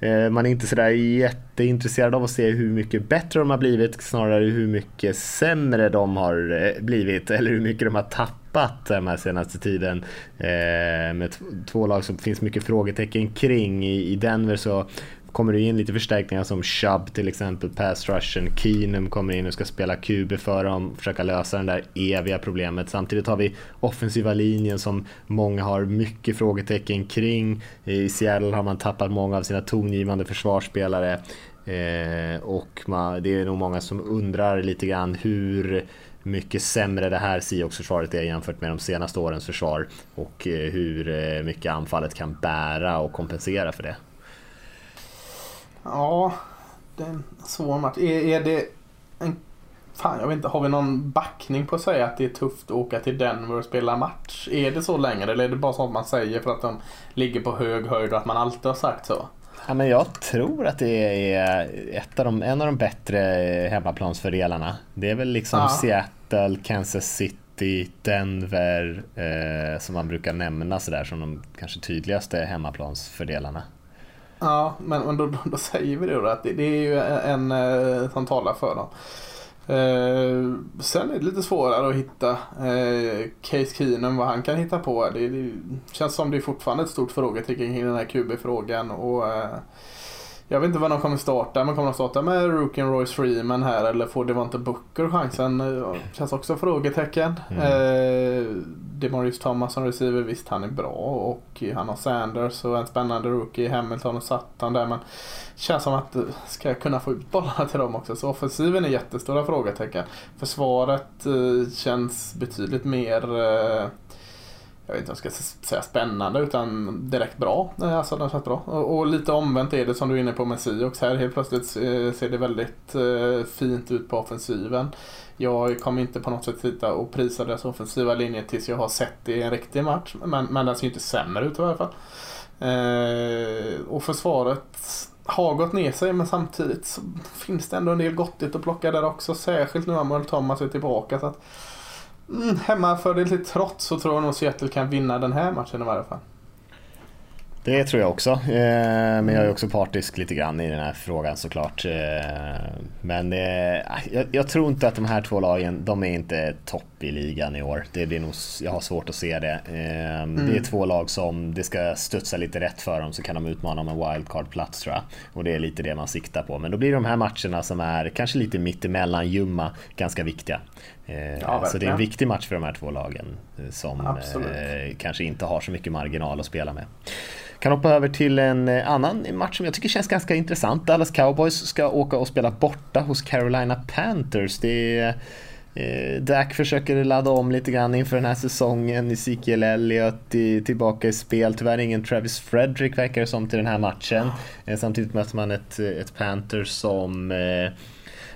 eh, man är inte sådär jätteintresserad av att se hur mycket bättre de har blivit. Snarare hur mycket sämre de har eh, blivit. Eller hur mycket de har tappat den här senaste tiden. Eh, med två lag som finns mycket frågetecken kring. I, i Denver så kommer det in lite förstärkningar som Chubb till exempel, pass rushen, Keenum kommer in och ska spela QB för dem, försöka lösa det där eviga problemet. Samtidigt har vi offensiva linjen som många har mycket frågetecken kring. I Seattle har man tappat många av sina tongivande försvarsspelare. Eh, och man, det är nog många som undrar lite grann hur mycket sämre det här Seahawks-försvaret är jämfört med de senaste årens försvar och eh, hur eh, mycket anfallet kan bära och kompensera för det. Ja, det är en svår match. Är, är det en... Fan, jag vet inte. Har vi någon backning på att säga att det är tufft att åka till Denver och spela match? Är det så längre eller är det bara sånt man säger för att de ligger på hög höjd och att man alltid har sagt så? Ja, men jag tror att det är ett av de, en av de bättre hemmaplansfördelarna. Det är väl liksom ja. Seattle, Kansas City, Denver eh, som man brukar nämna sådär som de kanske tydligaste hemmaplansfördelarna. Ja, men, men då, då, säger vi det då att det, det är ju en, en eh, som talar för dem. Eh, sen är det lite svårare att hitta eh, Case Keenum, vad han kan hitta på. Det, det känns som det är fortfarande ett stort frågetecken kring den här QB-frågan. Och, eh, jag vet inte vad de kommer starta, men kommer de starta med Rookien Royce Freeman här eller får Devonte Booker chansen? Eh, känns också frågetecken. Mm. Eh, Demarius Thomas som receiver, visst han är bra och han har Sanders och en spännande rookie Hamilton och Sutton där men känns som att ska jag kunna få ut bollarna till dem också. Så offensiven är jättestora frågetecken. Försvaret eh, känns betydligt mer eh, jag vet inte om jag ska säga spännande utan direkt bra. Eh, alltså den känns bra. Och, och, lite omvänt är det som du är inne på med Siox här. Helt plötsligt ser det väldigt fint ut på offensiven. Jag kommer inte på något sätt sitta och prisa deras offensiva linje tills jag har sett det i en riktig match. Men, men den ser ju inte sämre ut i alla fall. Eh, och försvaret har gått ner sig men samtidigt så finns det ändå en del gottigt att plocka där också. Särskilt nu när Manuel Thomas är tillbaka. Så att, mm, hemmafördel till trots så tror jag nog Seattle kan vinna den här matchen i varje fall. Det tror jag också. Eh, men jag är också partisk lite grann i den här frågan såklart. Eh, men eh, jag, tror inte att de här två lagen, de är inte topp i ligan i år. Det blir nog, jag har svårt att se det. Det är mm. två lag som det ska studsa lite rätt för dem så kan de utmana om en wildcard-plats tror jag. Och det är lite det man siktar på. Men då blir de här matcherna som är kanske lite mittemellan ljumma ganska viktiga. Ja, så det är en viktig match för de här två lagen som Absolut. kanske inte har så mycket marginal att spela med. Kan hoppa över till en eh, annan match som jag tycker känns ganska intressant. Dallas Cowboys ska åka och spela borta hos Carolina Panthers. Det är Eh, Dak försöker ladda om lite grann inför den här säsongen. Ezekiel Elliott tillbaka i spel. Tyvärr ingen Travis Frederick verkar det som till den här matchen. Eh, samtidigt möter man ett, ett Panthers som eh,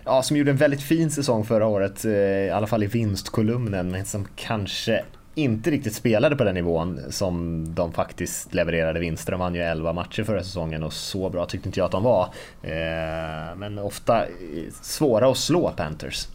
ja, som gjorde en väldigt fin säsong förra året, eh, i alla fall i vinstkolumnen, men som kanske inte riktigt spelade på den nivån som de faktiskt levererade vinster. De vann ju 11 matcher förra säsongen och så bra tyckte inte jag att de var. Eh, men ofta eh, svåra att slå Panthers.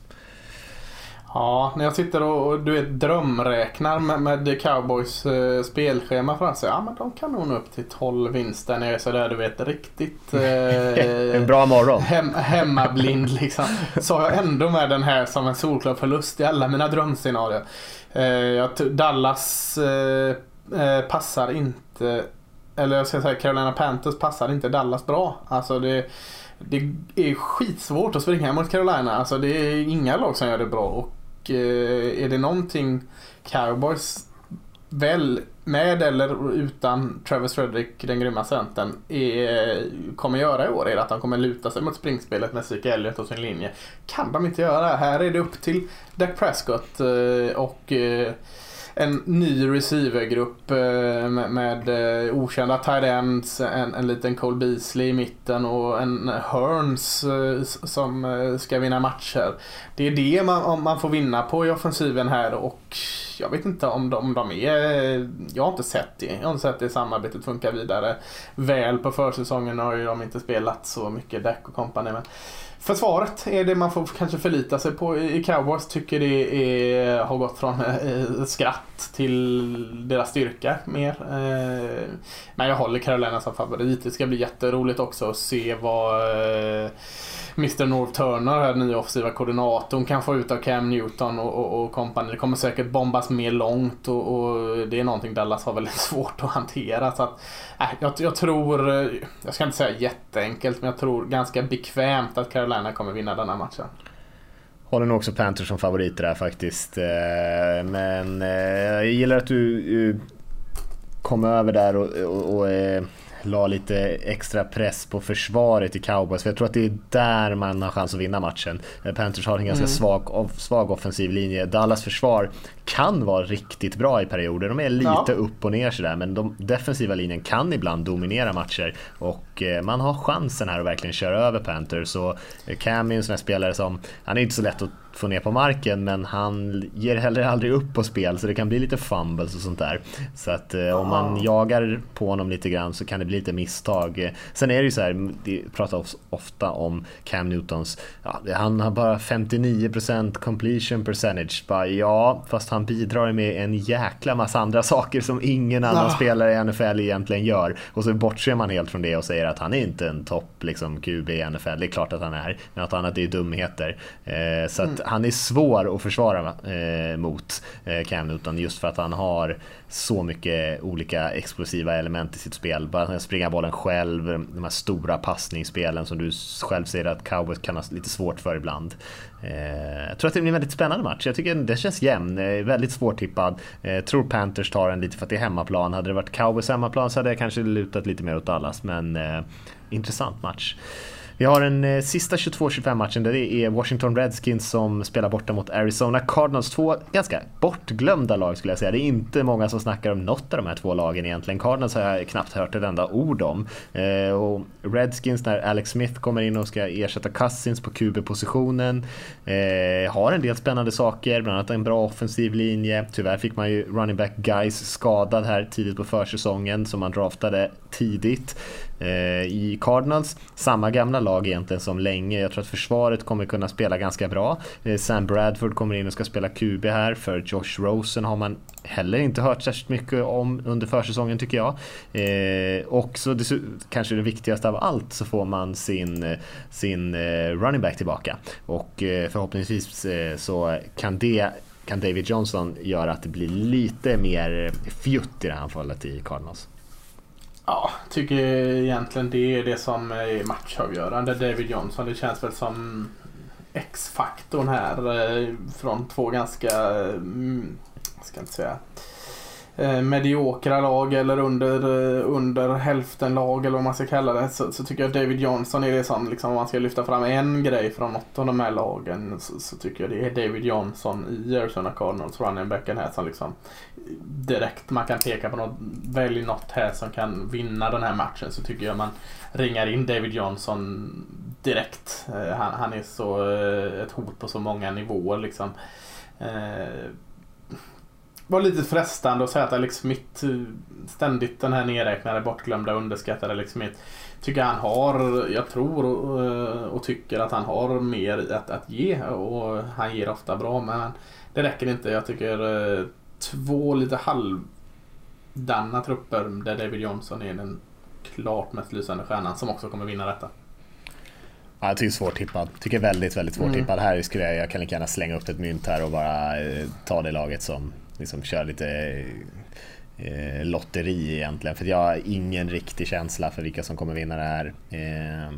Ja, när jag sitter och du vet, drömräknar med, med Cowboys eh, spelschema för sig. Ja, men de kan nog nå upp till 12 vinster när jag är sådär, du vet, riktigt... Eh, en bra morgon. Hem, hemmablind liksom. Så har jag ändå med den här som en solklar förlust i alla mina drömscenarier. Eh, Dallas eh, eh, passar inte, eller jag ska säga Carolina Panthers passar inte Dallas bra. Alltså det, det är skitsvårt att springa mot Carolina. Alltså det är inga lag som gör det bra. Och eh, är det någonting Cowboys väl med eller utan Travis Frederick, den grymma centern, är, kommer göra i år är att de kommer luta sig mot springspelet med Zeke Elliott och sin linje. Kan de inte göra. Här är det upp till Dak Prescott eh, och eh, en ny receivergrupp eh, med, med eh, okända tight ends, en, en liten Cole Beasley i mitten och en eh, Hearns som ska vinna matcher. Det är det man, man får vinna på i offensiven här och jag vet inte om de, om de är... Jag har inte sett det. Jag har inte sett det samarbetet funka vidare väl på försäsongen har ju de inte spelat så mycket Dac och kompani. Men försvaret är det man får kanske förlita sig på i Cowboys. Tycker det är, har gått från eh, skratt till deras styrka mer. Eh, men jag håller Carolina som favorit. Det ska bli jätteroligt också att se vad eh, Mr North Turner, den nya offensiva koordinatorn, kan få ut av Cam Newton och, och, och kompani. Det kommer säkert bombas mer långt och, och, det är någonting Dallas har väldigt svårt att hantera. Så att, äh, jag, jag, tror, eh, jag ska inte säga jätteenkelt, men jag tror ganska bekvämt att Carolina kommer vinna den här matchen. Håller nog också Panthers som favoriter där faktiskt. Eh, men eh, jag gillar att du kom över där och, och, och la lite extra press på försvaret i cowboys. För jag tror att det är där man har chans att vinna matchen. Eh, Panthers har en ganska mm. svag, svag offensiv linje. Dallas försvar kan vara riktigt bra i perioder. De är lite ja. upp och ner sådär men de defensiva linjen kan ibland dominera matcher och eh, man har chansen här att verkligen köra över Panthers. Och eh, Cam är en sån här spelare som, han är inte så lätt att få ner på marken men han ger heller aldrig upp på spel så det kan bli lite fumbles och sånt där. Så att eh, om man jagar på honom lite grann så kan det bli lite misstag. Sen är det ju så här, det pratas ofta om Cam Newtons, ja, han har bara 59% completion percentage. Bara, ja, fast han bidrar med en jäkla massa andra saker som ingen annan ah. spelare i NFL egentligen gör. Och så bortser man helt från det och säger att han är inte en topp liksom, QB i NFL. Det är klart att han är, men att annat är dumheter. Eh, så att han är svår att försvara eh, mot eh, Cam Newton just för att han har så mycket olika explosiva element i sitt spel. Bara springa bollen själv, de här stora passningsspelen som du själv säger att cowboys kan ha lite svårt för ibland. Eh, jag tror att det blir en väldigt spännande match. Jag tycker den känns jämn, eh, väldigt svårtippad. Jag tror Panthers tar den lite för att det är hemmaplan. Hade det varit cowboys hemmaplan så hade jag kanske lutat lite mer åt Dallas, men eh, intressant match. Vi har den eh, sista 22-25 matchen där det är Washington Redskins som spelar borta mot Arizona Cardinals. Två ganska bortglömda lag skulle jag säga. Det är inte många som snackar om något av de här två lagen egentligen. Cardinals har jag knappt hört ett enda ord om. Eh, och Redskins när Alex Smith kommer in och ska ersätta Cousins på QB-positionen. Eh, har en del spännande saker, bland annat en bra offensiv linje. Tyvärr fick man ju running back guys skadad här tidigt på försäsongen som man draftade tidigt. Eh, I Cardinals, samma gamla lag egentligen som länge. Jag tror att försvaret kommer kunna spela ganska bra. Eh, Sam Bradford kommer in och ska spela QB här. För Josh Rosen har man heller inte hört särskilt mycket om under försäsongen tycker jag. Eh, och så det, kanske det viktigaste av allt så får man sin, eh, sin eh, running back tillbaka. Och eh, förhoppningsvis eh, så kan det kan David Johnson göra att det blir lite mer fjutt i det här anfallet i Cardinals. Ja, tycker egentligen det är det som är matchavgörande. David Johnson, det känns väl som X-faktorn här eh, från två ganska, mm, ska inte säga, eh, mediokra lag eller under, eh, under hälften lag eller vad man ska kalla det så, så tycker jag David Johnson är det som, liksom, om man ska lyfta fram en grej från något av de här lagen så, så tycker jag det är David Johnson i Arizona Cardinals running backen här som liksom direkt man kan peka på något, välj något här som kan vinna den här matchen så tycker jag man ringar in David Johnson direkt. Eh, han, han är så eh, ett hot på så många nivåer liksom. Eh, var lite frestande att säga att Alex Smith ständigt den här nedräknade, bortglömda, underskattade Alex Smith. Tycker han har, jag tror och, och tycker att han har mer att, att ge och han ger ofta bra men det räcker inte. Jag tycker två lite halvdana trupper där David Johnson är den klart mest lysande stjärnan som också kommer vinna detta. Ja, jag tycker svårtippad. Tycker väldigt, väldigt svårtippad. Mm. Här skulle jag, jag kan lika gärna slänga upp ett mynt här och bara eh, ta det laget som liksom kör lite eh, lotteri egentligen. För jag har ingen riktig känsla för vilka som kommer vinna det här. Eh,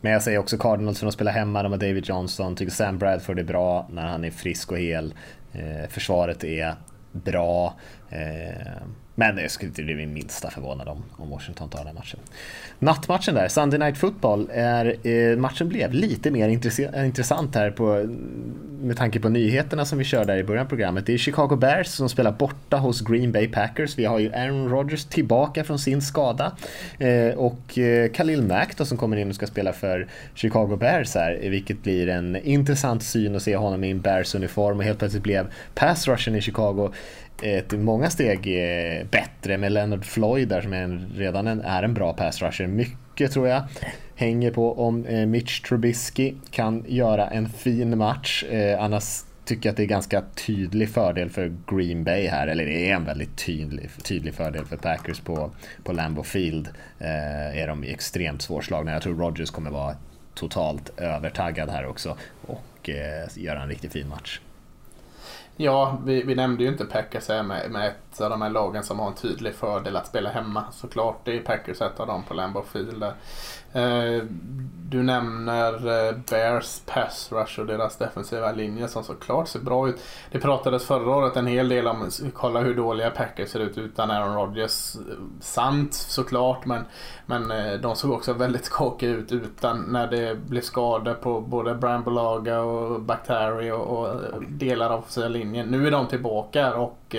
men jag säger också Cardinals för de spelar hemma, de har David Johnson, tycker Sam Bradford är bra när han är frisk och hel. Eh, försvaret är bra. Eh, men jag skulle inte bli min minsta förvånad om, om Washington tar den matchen. Nattmatchen där, Sunday Night Football, är, eh, matchen blev lite mer eh, intressant här på, med tanke på nyheterna som vi körde där i början av programmet. Det är Chicago Bears som spelar borta hos Green Bay Packers. Vi har ju Aaron Rodgers tillbaka från sin skada eh, och eh, Khalil Mack då, som kommer in och ska spela för Chicago Bears här, vilket blir en intressant syn att se honom i en Bears-uniform och helt plötsligt blev pass rushen i Chicago ett många steg eh, bättre med Leonard Floyd där som är en, redan en, är en bra pass rusher. Mycket tror jag hänger på om eh, Mitch Trubisky kan göra en fin match. Eh, annars tycker jag att det är ganska tydlig fördel för Green Bay här, eller det är en väldigt tydlig, tydlig fördel för Packers på, på Lambeau Field. Eh, är de extremt svårslagna. Jag tror Rodgers kommer vara totalt övertaggad här också och eh, göra en riktigt fin match. Ja, vi, vi nämnde ju inte Packers här med, med ett av de här lagen som har en tydlig fördel att spela hemma. Såklart, det är Packers ett av dem på Lambeau Field. Eh, du nämner eh, Bears pass rush och deras defensiva linje som såklart ser bra ut. Det pratades förra året en hel del om, kolla hur dåliga Packers ser ut utan Aaron Rodgers. Sant såklart men, men eh, de såg också väldigt skakiga ut utan när det blev skador på både Brian Bolaga och Bacteri och, och delar av linjen. Nu är de tillbaka och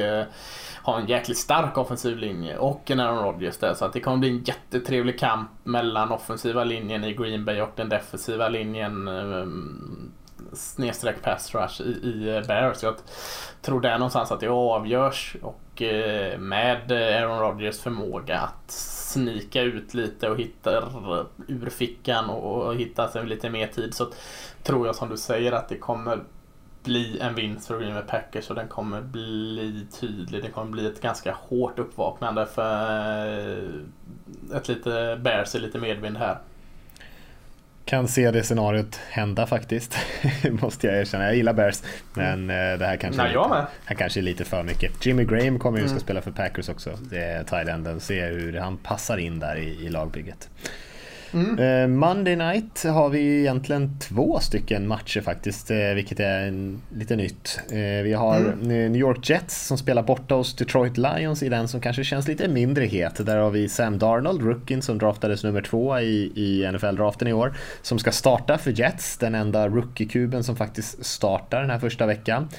har en jäkligt stark offensiv linje och en Aaron Rodgers där. Så att det kommer bli en jättetrevlig kamp mellan offensiva linjen i Green Bay och den defensiva linjen ehm, snedstreck pass rush i, i eh, Bears. Jag tror där någonstans att det avgörs och eh, med Aaron Rodgers förmåga att snika ut lite och hitta ur fickan och hitta sig lite mer tid så tror jag som du säger att det kommer bli en vinst för Green Bay Packers och den kommer bli tydlig. Det kommer bli ett ganska hårt uppvaknande för eh, ett lite Bears i lite medvind här. Kan se det scenariot hända faktiskt, måste jag erkänna. Jag gillar Bears, men mm. det här kanske, Nej, jag med. här kanske är lite för mycket. Jimmy Graham kommer ju mm. ska spela för Packers också. Det är Thailänden. Se hur han passar in där i, i lagbygget. Mm. Eh, Monday night har vi egentligen två stycken matcher faktiskt, eh, vilket är lite nytt. Eh, vi har mm. New York Jets som spelar borta hos Detroit Lions i den som kanske känns lite mindre het. Där har vi Sam Darnold, rookien som draftades nummer två i, i NFL-draften i år, som ska starta för Jets, den enda rookie-kuben som faktiskt startar den här första veckan.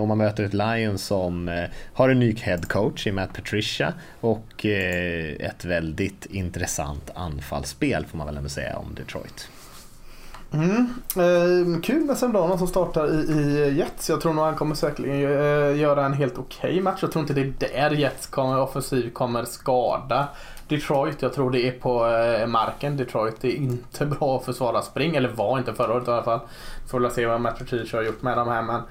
Och man möter ett Lions som har en ny head coach i Matt Patricia och ett väldigt intressant anfallsspel får man väl ändå säga om Detroit. Mm. Eh, kul med Sam Donald som startar i, i Jets. Jag tror nog han kommer säkerligen eh, göra en helt okej okay match. Jag tror inte det är där Jets kommer, offensiv kommer skada Detroit. Jag tror det är på eh, marken. Detroit är inte bra att försvara spring. Eller var inte förra året i alla fall. Får väl se vad Matt Patricia har gjort med de här. Men,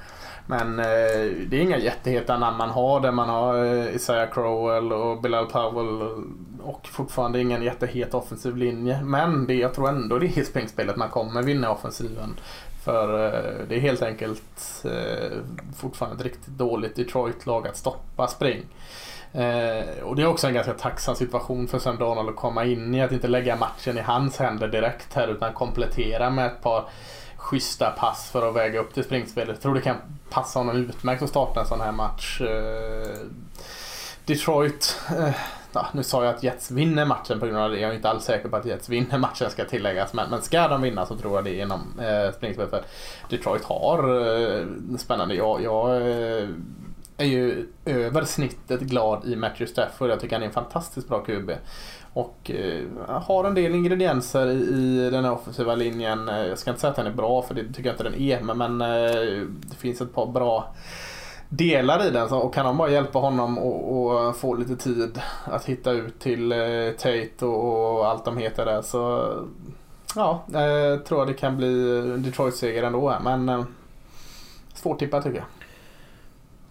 men eh, det är inga jätteheta namn man har där man har eh, Isaiah Crowell och Bilal Powell och fortfarande ingen jättehet offensiv linje. Men det, jag tror ändå det är springspelet man kommer vinna offensiven. För det är helt enkelt fortfarande ett riktigt dåligt Detroit-lag att stoppa spring. Eh, och det är också en ganska tacksam situation för Sam Donald att komma in i. Att inte lägga matchen i hans händer direkt här utan komplettera med ett par schyssta pass för att väga upp till springspelet. Jag tror det kan passa honom utmärkt att starta en sån här match. Eh, Detroit, eh, ja, nu sa jag att Jets vinner matchen på grund av det. Jag är inte alls säker på att Jets vinner matchen ska tilläggas. Men, men ska de vinna så tror jag det genom eh, springspelet. För Detroit har eh, spännande. Jag, jag eh, är ju över snittet glad i Matthew Stafford. Jag tycker han är en fantastiskt bra QB. Och eh, har en del ingredienser i, i den här offensiva linjen. Eh, jag ska inte säga att den är bra för det tycker jag inte den är. Men, men eh, det finns ett par bra delar i den. Och kan de bara hjälpa honom och, få lite tid att hitta ut till eh, Tate och, och, allt de heter där så ja, eh, tror jag det kan bli Detroit-seger ändå. Här. Men eh, svårtippat tycker jag.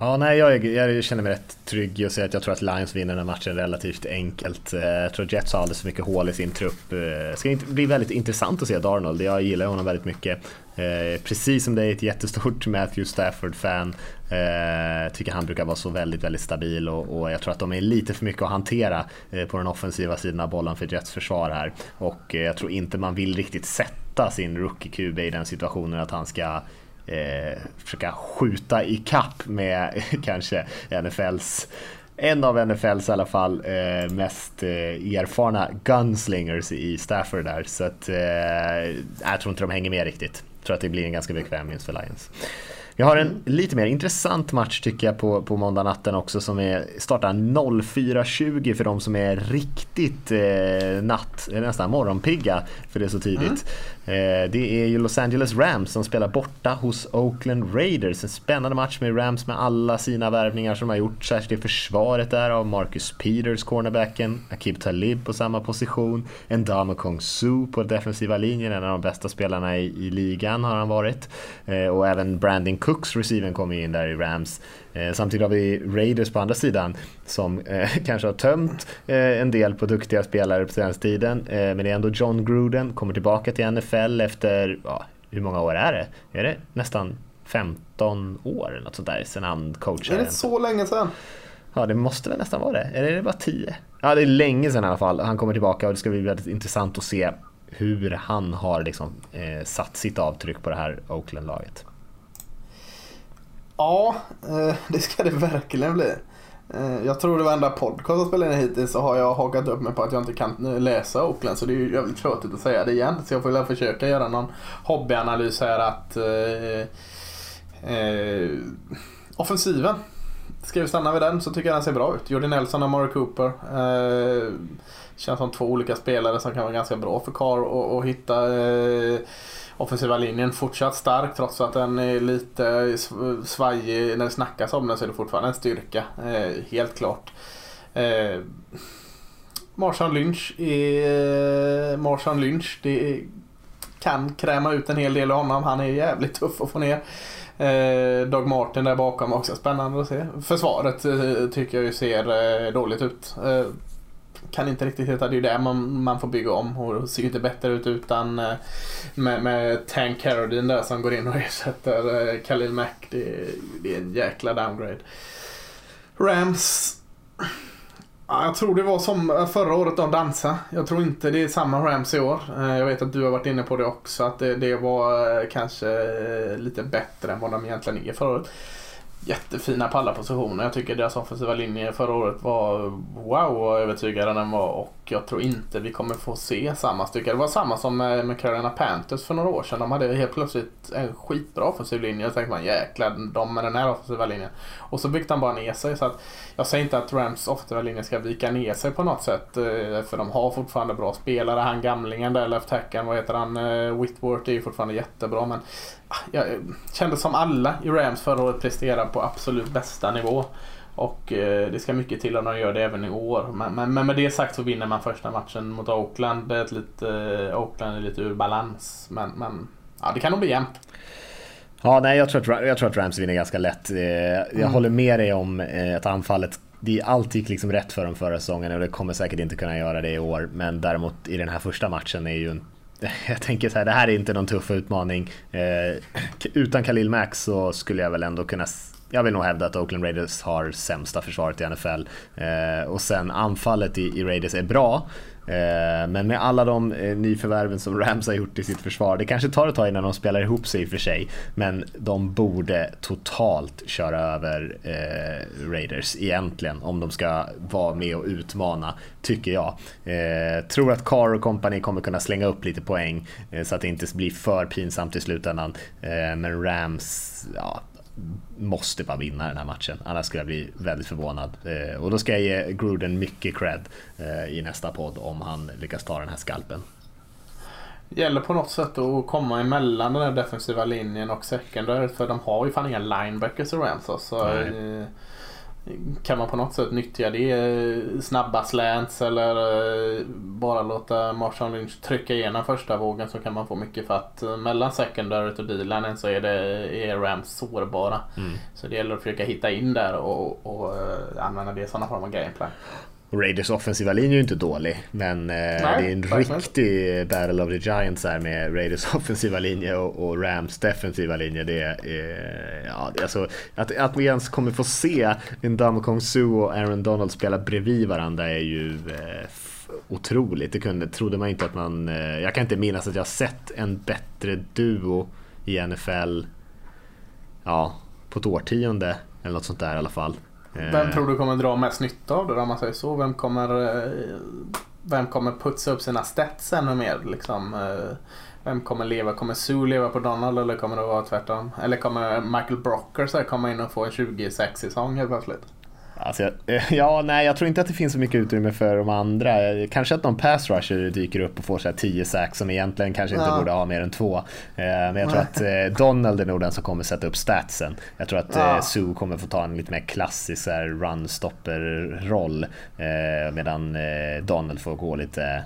Ja, nej, jag, jag, känner mig rätt trygg i att säga att jag tror att Lions vinner den här matchen relativt enkelt. Eh, jag tror Jets har alldeles för mycket hål i sin trupp. Eh, det ska bli väldigt intressant att se Darnold. Jag gillar honom väldigt mycket. Eh, precis som det är ett jättestort Matthew Stafford-fan. Tycker han brukar vara så väldigt, väldigt stabil och, och jag tror att de är lite för mycket att hantera på den offensiva sidan av bollen för Jets försvar här. Och jag tror inte man vill riktigt sätta sin rookie-QB i den situationen att han ska eh, försöka skjuta i kapp med kanske NFLs en av NFLs i alla fall eh, mest eh, erfarna gunslingers i Stafford där. Så att, eh, jag tror inte de hänger med riktigt. Jag tror att det blir en ganska bekväm vinst för Lions. Vi har en lite mer intressant match tycker jag på, på måndag natten också som är, startar 04.20 för de som är riktigt eh, natt, eh, nästan morgonpigga för det är så tidigt. Mm. Eh, det är ju Los Angeles Rams som spelar borta hos Oakland Raiders. En spännande match med Rams med alla sina värvningar som de har gjort, särskilt i försvaret där av Marcus Peters, cornerbacken, Akib Talib på samma position, Ndama Kong Su på defensiva linjen, en av de bästa spelarna i, i ligan har han varit. Eh, och även Brandon Cooks receiven kommer in där i Rams. Eh, samtidigt har vi Raiders på andra sidan som eh, kanske har tömt eh, en del på duktiga spelare på senaste tiden. Eh, men det är ändå John Gruden, kommer tillbaka till NFL efter, ja, hur många år är det? Är det nästan 15 år eller något sånt där sen han coachade? Är det så länge sedan? Ja, det måste väl nästan vara det. Eller är det bara 10? Ja, det är länge sedan i alla fall. Han kommer tillbaka och det ska bli väldigt intressant att se hur han har liksom, eh, satt sitt avtryck på det här Oakland-laget. Ja, eh, det ska det verkligen bli. Eh, jag tror det var enda podcast jag spelade in hittills så har jag hakat upp mig på att jag inte kan eh, läsa Oakland så det är ju jävligt tjatigt att säga det igen. Så jag får väl försöka göra någon hobbyanalys här att eh, eh, offensiven, ska vi stanna vid den så tycker jag den ser bra ut. Jordi Nelson och Murray Cooper. Eh, känns som två olika spelare som kan vara ganska bra för Carr att hitta. Eh, offensiva linjen fortsatt stark trots att den är lite svajig. När det snackas om den så är det fortfarande en styrka. Eh, helt klart. Eh, Marshawn Lynch är Marshawn Lynch. Det kan kräma ut en hel del av honom. Han är jävligt tuff att få ner. Eh, Doug Martin där bakom också spännande att se. Försvaret eh, tycker jag ju ser eh, dåligt ut. Eh, kan inte riktigt heta. Det är ju det man, man får bygga om och det ser ju inte bättre ut utan eh, med, med Tank Carradine där som går in och ersätter eh, Khalil Mack. Det, det är en jäkla downgrade. Rams. jag tror det var som eh, förra året de dansade. Jag tror inte det är samma Rams i år. Jag vet att du har varit inne på det också. Att det, det var kanske lite bättre än vad de egentligen är förra året jättefina på alla positioner. Jag tycker deras offensiva linje förra året var wow vad övertygande den var och jag tror inte vi kommer få se samma stycke. Det var samma som med, med Carolina Panthers för några år sedan. De hade helt plötsligt en skitbra offensiv linje och så tänkte man jäklar, de med den här offensiva linjen. Och så byggde han bara ner sig. Så att, jag säger inte att Rams offensiva linje ska vika ner sig på något sätt. Eh, för de har fortfarande bra spelare. Han gamlingen där, left tacken, vad heter han? Eh, Whitworth är ju fortfarande jättebra. Men jag kände som alla i Rams förra året presterar på absolut bästa nivå. Och eh, det ska mycket till om de gör det även i år. Men, men, men med det sagt så vinner man första matchen mot Oakland. Det är lite, eh, Oakland är lite ur balans. Men, men ja, det kan nog bli jämnt. Ja, nej, jag tror, att, jag tror att Rams vinner ganska lätt. Eh, Jag Mm. håller med dig om eh, att anfallet det allt gick liksom rätt för dem förra säsongen och det kommer säkert inte kunna göra det i år. Men däremot i den här första matchen är ju en jag tänker så här, det här är inte någon tuff utmaning. Eh, utan Khalil Max så skulle jag väl ändå kunna jag vill nog hävda att Oakland Raiders har sämsta försvaret i NFL. Eh, och sen anfallet i, i Raiders är bra. Eh, men med alla de eh, nyförvärven som Rams har gjort i sitt försvar, det kanske tar ett tag innan de spelar ihop sig i och för sig. Men de borde totalt köra över eh, Raiders egentligen om de ska vara med och utmana, tycker jag. Eh, tror att Carr och company kommer kunna slänga upp lite poäng eh, så att det inte blir för pinsamt i slutändan. Eh, men Rams, ja, måste bara vinna den här matchen. Annars skulle jag bli väldigt förvånad. Eh, och då ska jag ge Gruden mycket cred eh, i nästa podd om han lyckas ta den här skalpen. Gäller på något sätt att komma emellan den här defensiva linjen och secondary. För de har ju fan inga linebackers i Rams. Så kan man på något sätt nyttja det, eh, snabba slants eller eh, bara låta Marshawn Lynch trycka igenom första vågen så kan man få mycket för att eh, mellan secondary och D-linen så är, det, är Rams sårbara. Så det gäller att försöka hitta in där och, och använda det i sådana form av gameplan. Raiders offensiva linje är ju inte dålig, men eh, det är en riktig battle of the giants här med Raiders offensiva linje och, Rams defensiva linje. Det är, eh, ja, alltså, att, att vi ens kommer få se Ndamukong Su och Aaron Donald spela bredvid varandra är ju eh, otroligt. Det kunde, trodde man inte att man... Jag kan inte minnas att jag har sett en bättre duo i NFL ja, på ett årtionde eller något sånt där i alla fall. Eh. Vem tror du kommer dra mest nytta av det då, om man säger så? Vem kommer, eh, vem kommer putsa upp sina stats ännu mer? Liksom, eh? vem kommer leva? Kommer Sue leva på Donald eller kommer det vara tvärtom? Eller kommer Michael Brocker så här, komma in och få en 26 säsong helt plötsligt? Alltså, ja, nej, jag tror inte att det finns så mycket utrymme för de andra. Kanske att någon pass rusher dyker upp och får så här 10 sacks som egentligen kanske inte Ja. borde ha mer än två. Eh, Men jag tror att eh, Donald är nog den som kommer sätta upp statsen. Jag tror att eh, Ja. Sue kommer få ta en lite mer klassisk run-stopper-roll. eh, Medan eh, Donald får gå lite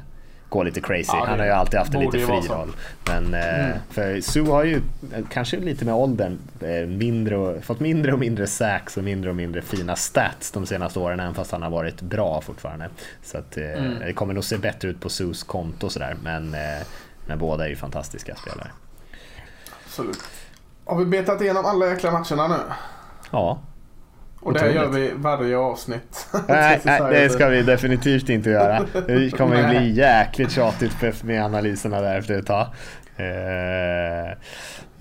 gå lite crazy. Ja, Han har ju alltid haft en lite fri roll. Men eh, för Sue har ju eh, kanske lite med åldern eh, mindre och, fått mindre och mindre sacks och mindre och mindre fina stats de senaste åren även fast han har varit bra fortfarande. Så att Mm. det kommer nog se bättre ut på Sues konto och sådär. Men, men båda är ju fantastiska spelare. Absolut. Har vi betat igenom alla jäkla matcherna nu? Ja. Och det gör vi varje avsnitt. Nej, nej, det ska vi definitivt inte göra. Det kommer ju bli jäkligt tjatigt med analyserna där efter ett tag. Eh,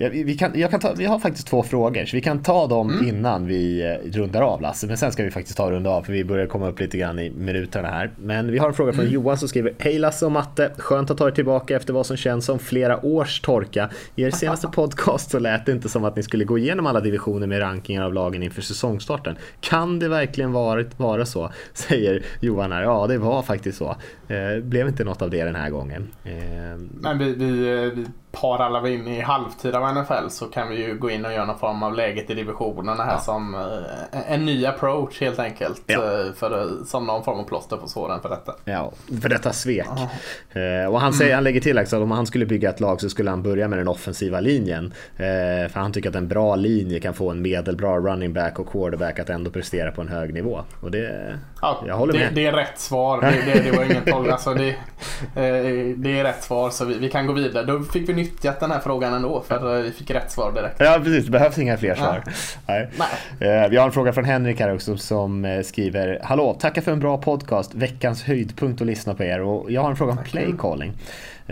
ja, vi, kan, jag kan ta, vi har faktiskt två frågor, så vi kan ta dem Mm. innan vi eh, rundar av Lasse. Men sen ska vi faktiskt ta runda av för vi börjar komma upp lite grann i minuterna här. Men vi har en fråga från Mm. Johan som skriver Hej Lasse och Matte! Skönt att ta er tillbaka efter vad som känns som flera års torka. I er senaste podcast så lät det inte som att ni skulle gå igenom alla divisioner med rankingar av lagen inför säsongstarten. Kan det verkligen varit, vara så? Säger Johan här. Ja, det var faktiskt så. Eh, blev inte något av det den här gången. Eh, Men vi, vi, eh, vi parar vi in i halvtid av NFL så kan vi ju gå in och göra någon form av läget i divisionerna här Ja. som eh, en ny approach helt enkelt. Ja. eh, För, som någon form av plåster på såren för detta. Ja, för detta svek. Eh, och han, säger, han lägger till också att om han skulle bygga ett lag så skulle han börja med den offensiva linjen. Eh, för han tycker att en bra linje kan få en medelbra running back och quarterback att ändå prestera på en hög nivå. Och det, Ja, jag håller det, med. det är rätt svar. Det, det, det var ingen tolk. Alltså det, eh, det är rätt svar så vi, vi kan gå vidare. Då fick vi nyttjat den här frågan ändå för eh, vi fick rätt svar direkt. Ja precis, det behövs inga fler svar. Nej. Nej. Eh, Vi har en fråga från Henrik här också som eh, skriver Hallå, tackar för en bra podcast, veckans höjdpunkt att lyssna på er och jag har en fråga om playcalling.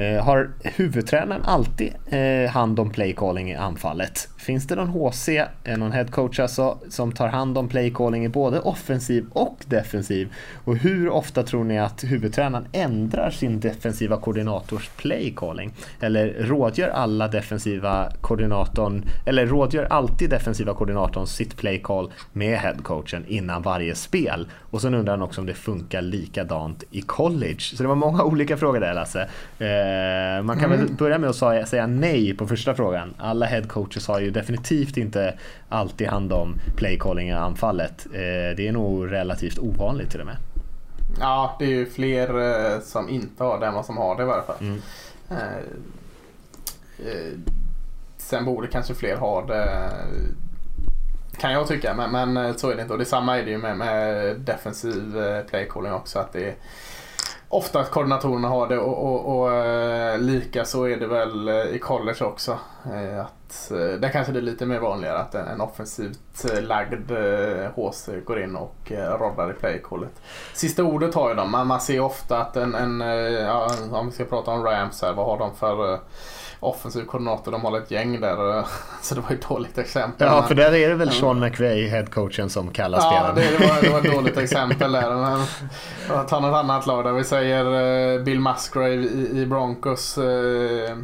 Eh, har huvudtränaren alltid eh, hand om playcalling i anfallet? Finns det någon HC, eh, någon headcoach alltså, som tar hand om playcalling i både offensiv och defensiv? Och hur ofta tror ni att huvudtränaren ändrar sin defensiva koordinators playcalling? Eller rådgör alla defensiva koordinatorn, eller rådgör alltid defensiva koordinatorn sitt playcall med headcoachen innan varje spel? Och sen undrar han också om det funkar likadant i college. Så det var många olika frågor där Lasse. Eh, man kan mm. väl börja med att säga nej på första frågan. Alla headcoaches har ju definitivt inte alltid hand om playcalling i anfallet. Eh, det är nog relativt ovanligt till och med. Ja, det är ju fler eh, som inte har det än vad som har det i varje fall. Mm. Sen borde kanske fler ha det kan jag tycka, men, men så är det inte. Och detsamma är det ju med, med defensiv playcalling också. Att det är, ofta att koordinatorerna har det och, och, och eh, lika så är det väl eh, i college också. Eh, att, eh, där kanske det är lite mer vanligare att en, en offensivt eh, lagd HC går in och roddar i playcallet. Sista ordet har ju de. Man, man ser ofta att en, en ja, om vi ska prata om Rams här, vad har de för offensiv koordinator. De har ett gäng där. Så det var ett dåligt exempel. Ja, men, för där är det väl Sean McVay, headcoachen, som kallar ja, spelarna. Ja, det, var, det var ett dåligt exempel där. Men, ta något annat lag där. Vi säger eh, Bill Musgrave i, Broncos. Eh,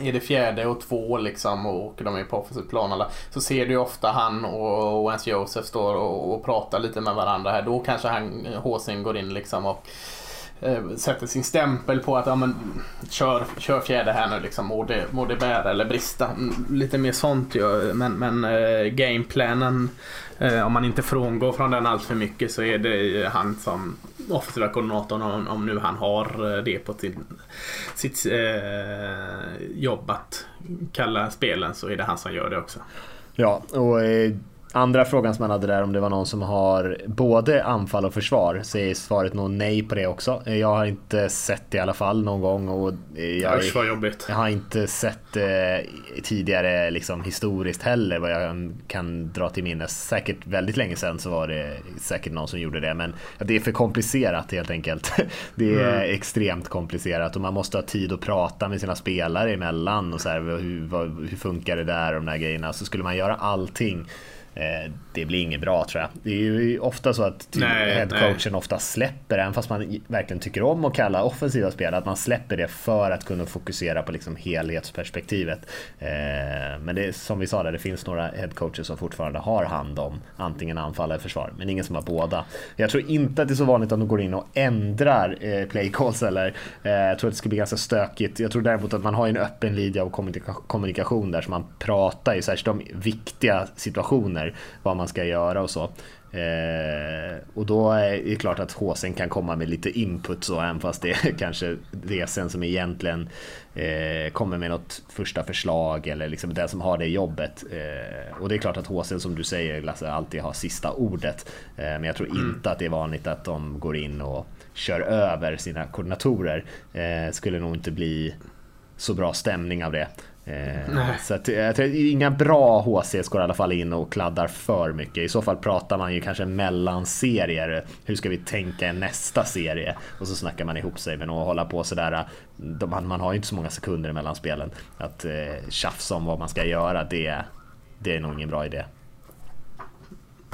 är det fjärde och två liksom och de är på offensivt plan så ser du ofta han och Vance Joseph står och, och pratar lite med varandra här. Då kanske han, Håsing går in liksom och eh, Eh, sätter sin stämpel på att ja, men, kör, kör fjärde här nu liksom. Må det, må det bära eller brista. Mm, lite mer sånt ju. Men, men eh, gameplanen eh, om man inte frångår från den allt för mycket så är det han som offensiva koordinatorn om, om nu han har eh, det på sin, sitt eh, jobb att kalla spelen så är det han som gör det också. Ja, och eh, Andra frågan som man hade där om det var någon som har både anfall och försvar så är svaret nog nej på det också. Jag har inte sett det i alla fall någon gång. Och jag, Usch vad jobbigt. Jag har inte sett det eh, tidigare liksom, historiskt heller vad jag kan dra till minnes. Säkert väldigt länge sedan så var det säkert någon som gjorde det men det är för komplicerat helt enkelt. Det är mm. extremt komplicerat och man måste ha tid att prata med sina spelare emellan och så här, hur, vad, hur funkar det där och de där grejerna. Så skulle man göra allting det blir inget bra tror jag. Det är ju ofta så att headcoachen ofta släpper, även fast man verkligen tycker om att kalla offensiva spel, att man släpper det för att kunna fokusera på liksom helhetsperspektivet. Eh, men det är som vi sa där, det finns några headcoacher som fortfarande har hand om antingen anfall eller försvar, men ingen som har båda. Jag tror inte att det är så vanligt att de går in och ändrar eh, playcalls eller jag tror att det ska bli ganska stökigt. Jag tror däremot att man har en öppen linje av kommunikation där som man pratar i, särskilt om viktiga situationer planer vad man ska göra och så. Eh, och då är det klart att HSN kan komma med lite input så även fast det är kanske resen som egentligen eh, kommer med något första förslag eller liksom den som har det jobbet. Eh, och det är klart att HSN som du säger Lasse alltid har sista ordet. Eh, men jag tror mm. inte att det är vanligt att de går in och kör över sina koordinatorer. Eh, skulle nog inte bli så bra stämning av det. Eh, så att, jag tror, inga bra HCs går i alla fall in och kladdar för mycket. I så fall pratar man ju kanske mellan serier. Hur ska vi tänka i nästa serie? Och så snackar man ihop sig. Men att hålla på sådär. Man, man har ju inte så många sekunder mellan spelen. Att eh, tjafsa om vad man ska göra, det, det är nog ingen bra idé.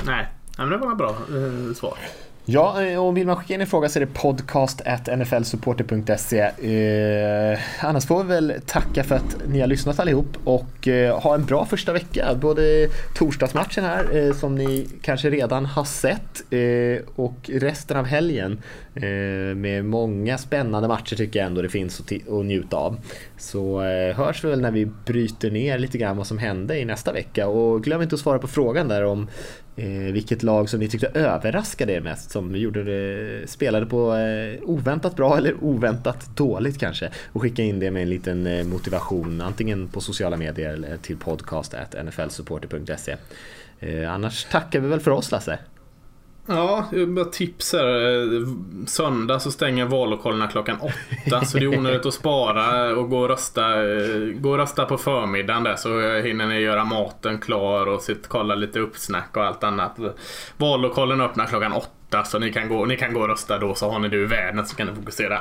Nej, men det var ett bra eh, svar. Ja, eh, och vill man skicka in en fråga så är det podcast nflsupporter.se. Eh, annars får vi väl tacka för att ni har lyssnat allihop och eh, ha en bra första vecka. Både torsdagsmatchen här eh, som ni kanske redan har sett eh, och resten av helgen eh, med många spännande matcher tycker jag ändå det finns att, att njuta av. Så eh, hörs vi väl när vi bryter ner lite grann vad som hände i nästa vecka och glöm inte att svara på frågan där om Eh, vilket lag som ni tyckte överraskade er mest som gjorde det, spelade på eh, oväntat bra eller oväntat dåligt kanske och skicka in det med en liten eh, motivation antingen på sociala medier eller till podcast nflsupporter.se. Eh, annars tackar vi väl för oss Lasse. Ja, bara tips här. Söndag så stänger vallokalerna klockan åtta så det är onödigt att spara och gå och rösta, eh, gå och rösta på förmiddagen där så hinner ni göra maten klar och sitt, kolla lite uppsnack och allt annat. Vallokalen öppnar klockan åtta borta så ni kan, gå, ni kan gå och rösta då så har ni det ur världen så kan ni fokusera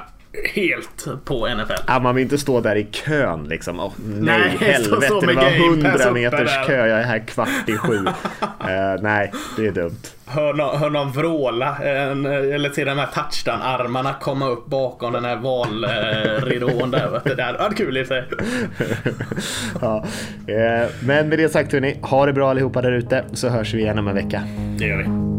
helt på NFL. Ja, man vill inte stå där i kön liksom. Oh, nej, Nej, helvete, stå med det var Game Pass 100 uppe meters där. kö, jag är här kvart i sju. Eh, nej, det är dumt. Hör, nå- hör någon vråla en, eller se de här touchdown-armarna komma upp bakom den här valridån där. vet du. Varit kul i sig. Ja. Eh, men med det sagt hörni, ha det bra allihopa där ute så hörs vi igen om en vecka. Det gör vi.